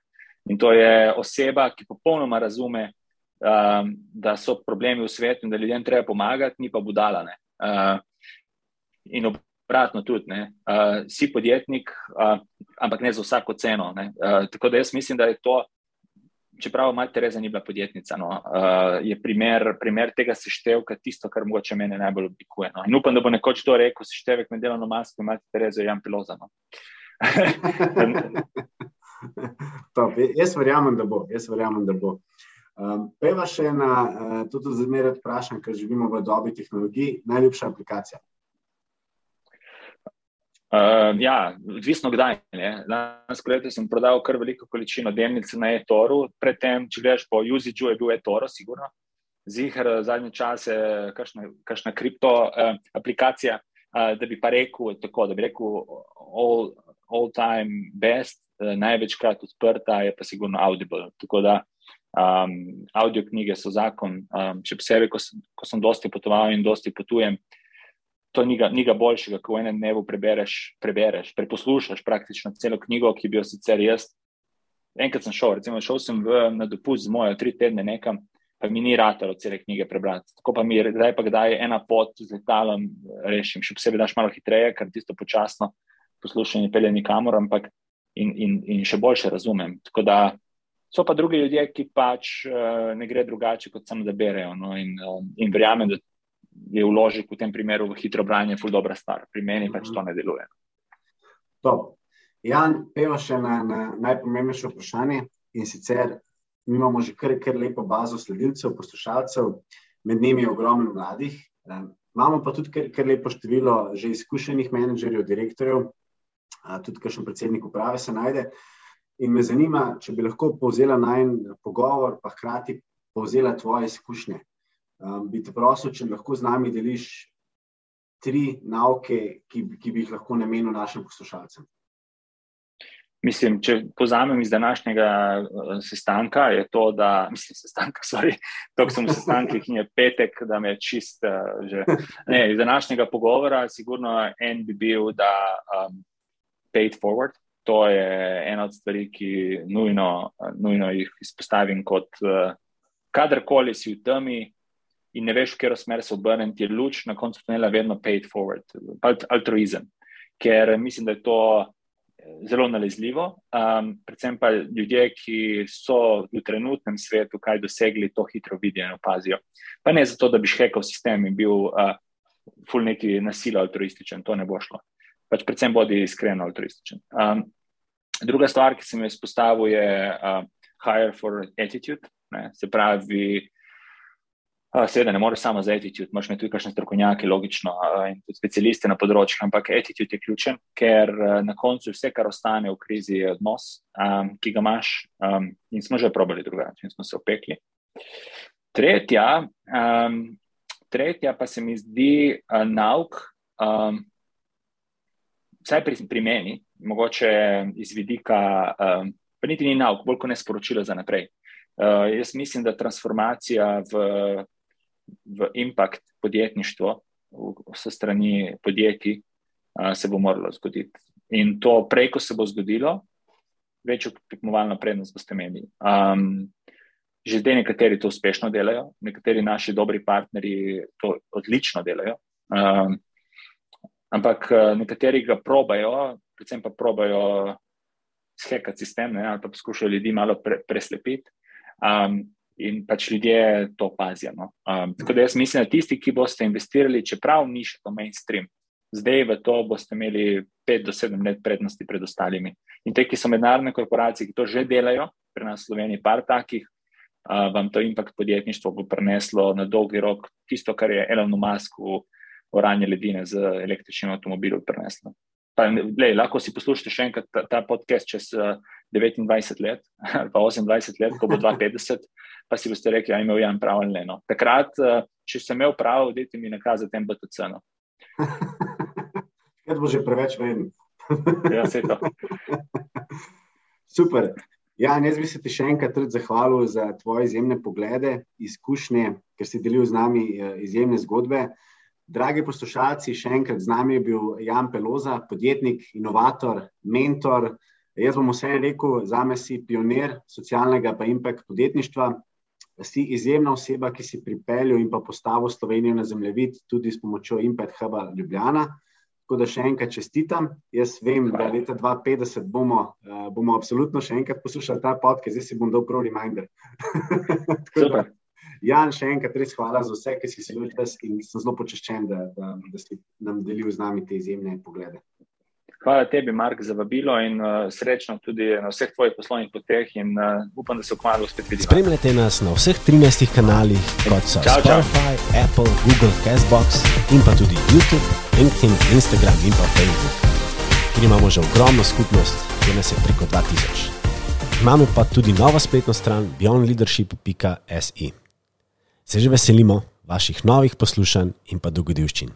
In to je oseba, ki popolnoma razume, um, da so problemi v svetu in da ljudem treba pomagati, ni pa budala. Uh, in obratno tudi. Uh, si podjetnik, uh, ampak ne za vsako ceno. Uh, tako da jaz mislim, da je to, čeprav Mati Tereza ni bila podjetnica, no, uh, je primer, primer tega seštevka tisto, kar mogoče mene najbolj oblikuje. No. In upam, da bo nekoč to rekel, seštevek med delovno masko in Mati Terezo Jan Pilozano. <laughs> Top, jaz verjamem, da bo. Verjamem, da bo. Um, Peva še ena, uh, tudi zmeraj vprašam, ker živimo v dobi tehnologij, najljubša aplikacija. Uh, ja, odvisno kdaj. Lansko leto sem prodal kar veliko količino delnic na e-toru, predtem, če gledaš po UZG-u, je bil e-toro, sigurno. Zihar zadnje čase, kakšna, kakšna kripto uh, aplikacija, uh, da bi pa rekel tako, da bi rekel all, all time best, uh, največkrat odprta je pa sigurno Audible. Tako da um, audio knjige so zakon, um, še posebej, ko, ko sem dosti potoval in dosti potujem to ni ga boljšega, ko v enem dnevu prebereš, prebereš, preposlušaš praktično celo knjigo, ki bi jo sicer jaz. Enkrat sem šel, recimo, šel sem v, na dopust z mojo, tri tedne nekam, pa mi ni ratalo cele knjige prebrati. Tako pa mi je, kdaj pa kdaj ena pot z letalom rešim, še posebej daš malo hitreje, ker tisto počasno poslušanje pelje nikamor, ampak in, in, in še boljše razumem. Tako da so pa drugi ljudje, ki pač uh, ne gre drugače, kot samo da berejo. No, in, uh, in verjamem, da je vložek v tem primeru v hitro branje, ful dobra stvar. Pri meni pač to ne deluje. Top. Jan, peva še na, na najpomembnejše vprašanje in sicer mi imamo že kar, kar lepo bazo sledilcev, poslušalcev, med njimi je ogromno mladih. Um, imamo pa tudi kar, kar lepo število že izkušenih menedžerjev, direktorjev, uh, tudi kakšen predsednik uprave se najde. In me zanima, če bi lahko povzela najmen pogovor, pa hkrati povzela tvoje izkušnje um, bi te prosil, če lahko z nami deliš tri nauke, ki, ki bi jih lahko namenil našim poslušalcem. Mislim, če povzamem iz današnjega uh, sestanka, je to, da <laughs> mislim, sestanka, sorry, to, sem v sestankih in je petek, da me čist. Uh, že, ne, iz današnjega pogovora, sigurno en bi bil, da um, paid forward. To je ena od stvari, ki nujno, nujno jih izpostavim kot uh, kadarkoli si v temi in ne veš, v katero smer se obrniti, ti je luč na koncu tunela vedno paid forward, altruizem. Ker mislim, da je to zelo nalezljivo. Um, predvsem pa ljudje, ki so v trenutnem svetu kaj dosegli, to hitro vidijo in opazijo. Pa ne zato, da bi šhekal sistem in bil uh, ful neki nasilno altruističen, to ne bo šlo. Pač predvsem bodi iskreno altruističen. Um, druga stvar, ki sem jo izpostavil, je uh, hire for attitude. Ne? Se pravi, Seveda, ne moreš samo za attitude, imaš tudi kakšne strokovnjake, logično, in tudi specialiste na področju, ampak attitude je ključen, ker na koncu vse, kar ostane v krizi, je odnos, um, ki ga imaš. Um, in smo že probali drugače, in smo se opekli. Tretja, um, tretja pa se mi zdi uh, nauk, um, vsaj pri, pri meni, mogoče iz vidika, um, pa niti ni nauk, bolj kot ne sporočilo za naprej. Uh, jaz mislim, da transformacija v v impact podjetništvo, vse strani podjetij, se bo moralo zgoditi. In to prej, ko se bo zgodilo, večjo tekmovalno prednost boste imeli. Um, že zdaj nekateri to uspešno delajo, nekateri naši dobri partnerji to odlično delajo. Um, ampak nekateri ga probajo, predvsem pa probajo skekati sistem ne, ali pa poskušajo ljudi malo pre, preslepiti. Um, in pač ljudje to opazijo. No. Um, tako da jaz mislim, da tisti, ki boste investirali, čeprav ni še to mainstream, zdaj v to boste imeli pet do sedem let prednosti pred ostalimi. In te, ki so mednarodne korporacije, ki to že delajo, pri nas v Sloveniji, par takih, uh, vam to impact podjetništvo bo preneslo na dolgi rok tisto, kar je Elon Musk v oranje ledine z električnim avtomobilom preneslo. Pa, lej, lahko si poslušate še enkrat ta, ta podcast čez uh, 29 let ali pa 28 let, ko bo 52 pa si boste rekli, da je imel Jan prav ali ne. No. Takrat, eh, če sem imel prav, dajte mi nakazati MBTC. No. <laughs> Kaj bo že preveč vem? <laughs> ja, se to. Super. Ja, jaz bi se ti še enkrat zahvalil za tvoje izjemne poglede, izkušnje, ker si delil z nami eh, izjemne zgodbe. Dragi poslušalci, še enkrat z nami je bil Jan Peloza, podjetnik, inovator, mentor. Jaz bom vse rekel, za me si pionir socialnega pa impact podjetništva si izjemna oseba, ki si pripeljal in pa postavil Slovenijo na zemljevid, tudi s pomočjo Impact Huba Ljubljana. Tako da še enkrat čestitam. Jaz vem, da leta 2050 bomo, uh, bomo absolutno še enkrat poslušali ta podcast, zdaj si bom dal prav reminder. <laughs> da, Jan, še enkrat res hvala za vse, ki si se ljudil in sem zelo počaščen, da, da, da si nam delil z nami te izjemne poglede. Hvala tebi, Mark, za vabilo in uh, srečno tudi na vseh tvojih poslovnih poteh. In, uh, upam, da se ukvarjamo spet videti. Spremljate nas na vseh 13 kanalih, kot so čau, Spotify, čau. Apple, Google, Castbox in pa tudi YouTube, LinkedIn, Instagram in pa Facebook, kjer imamo že ogromno skupnost, ki nas je preko 2000. Imamo pa tudi novo spletno stran beyondleadership.se. Se že veselimo vaših novih poslušanj in pa dogodivščin.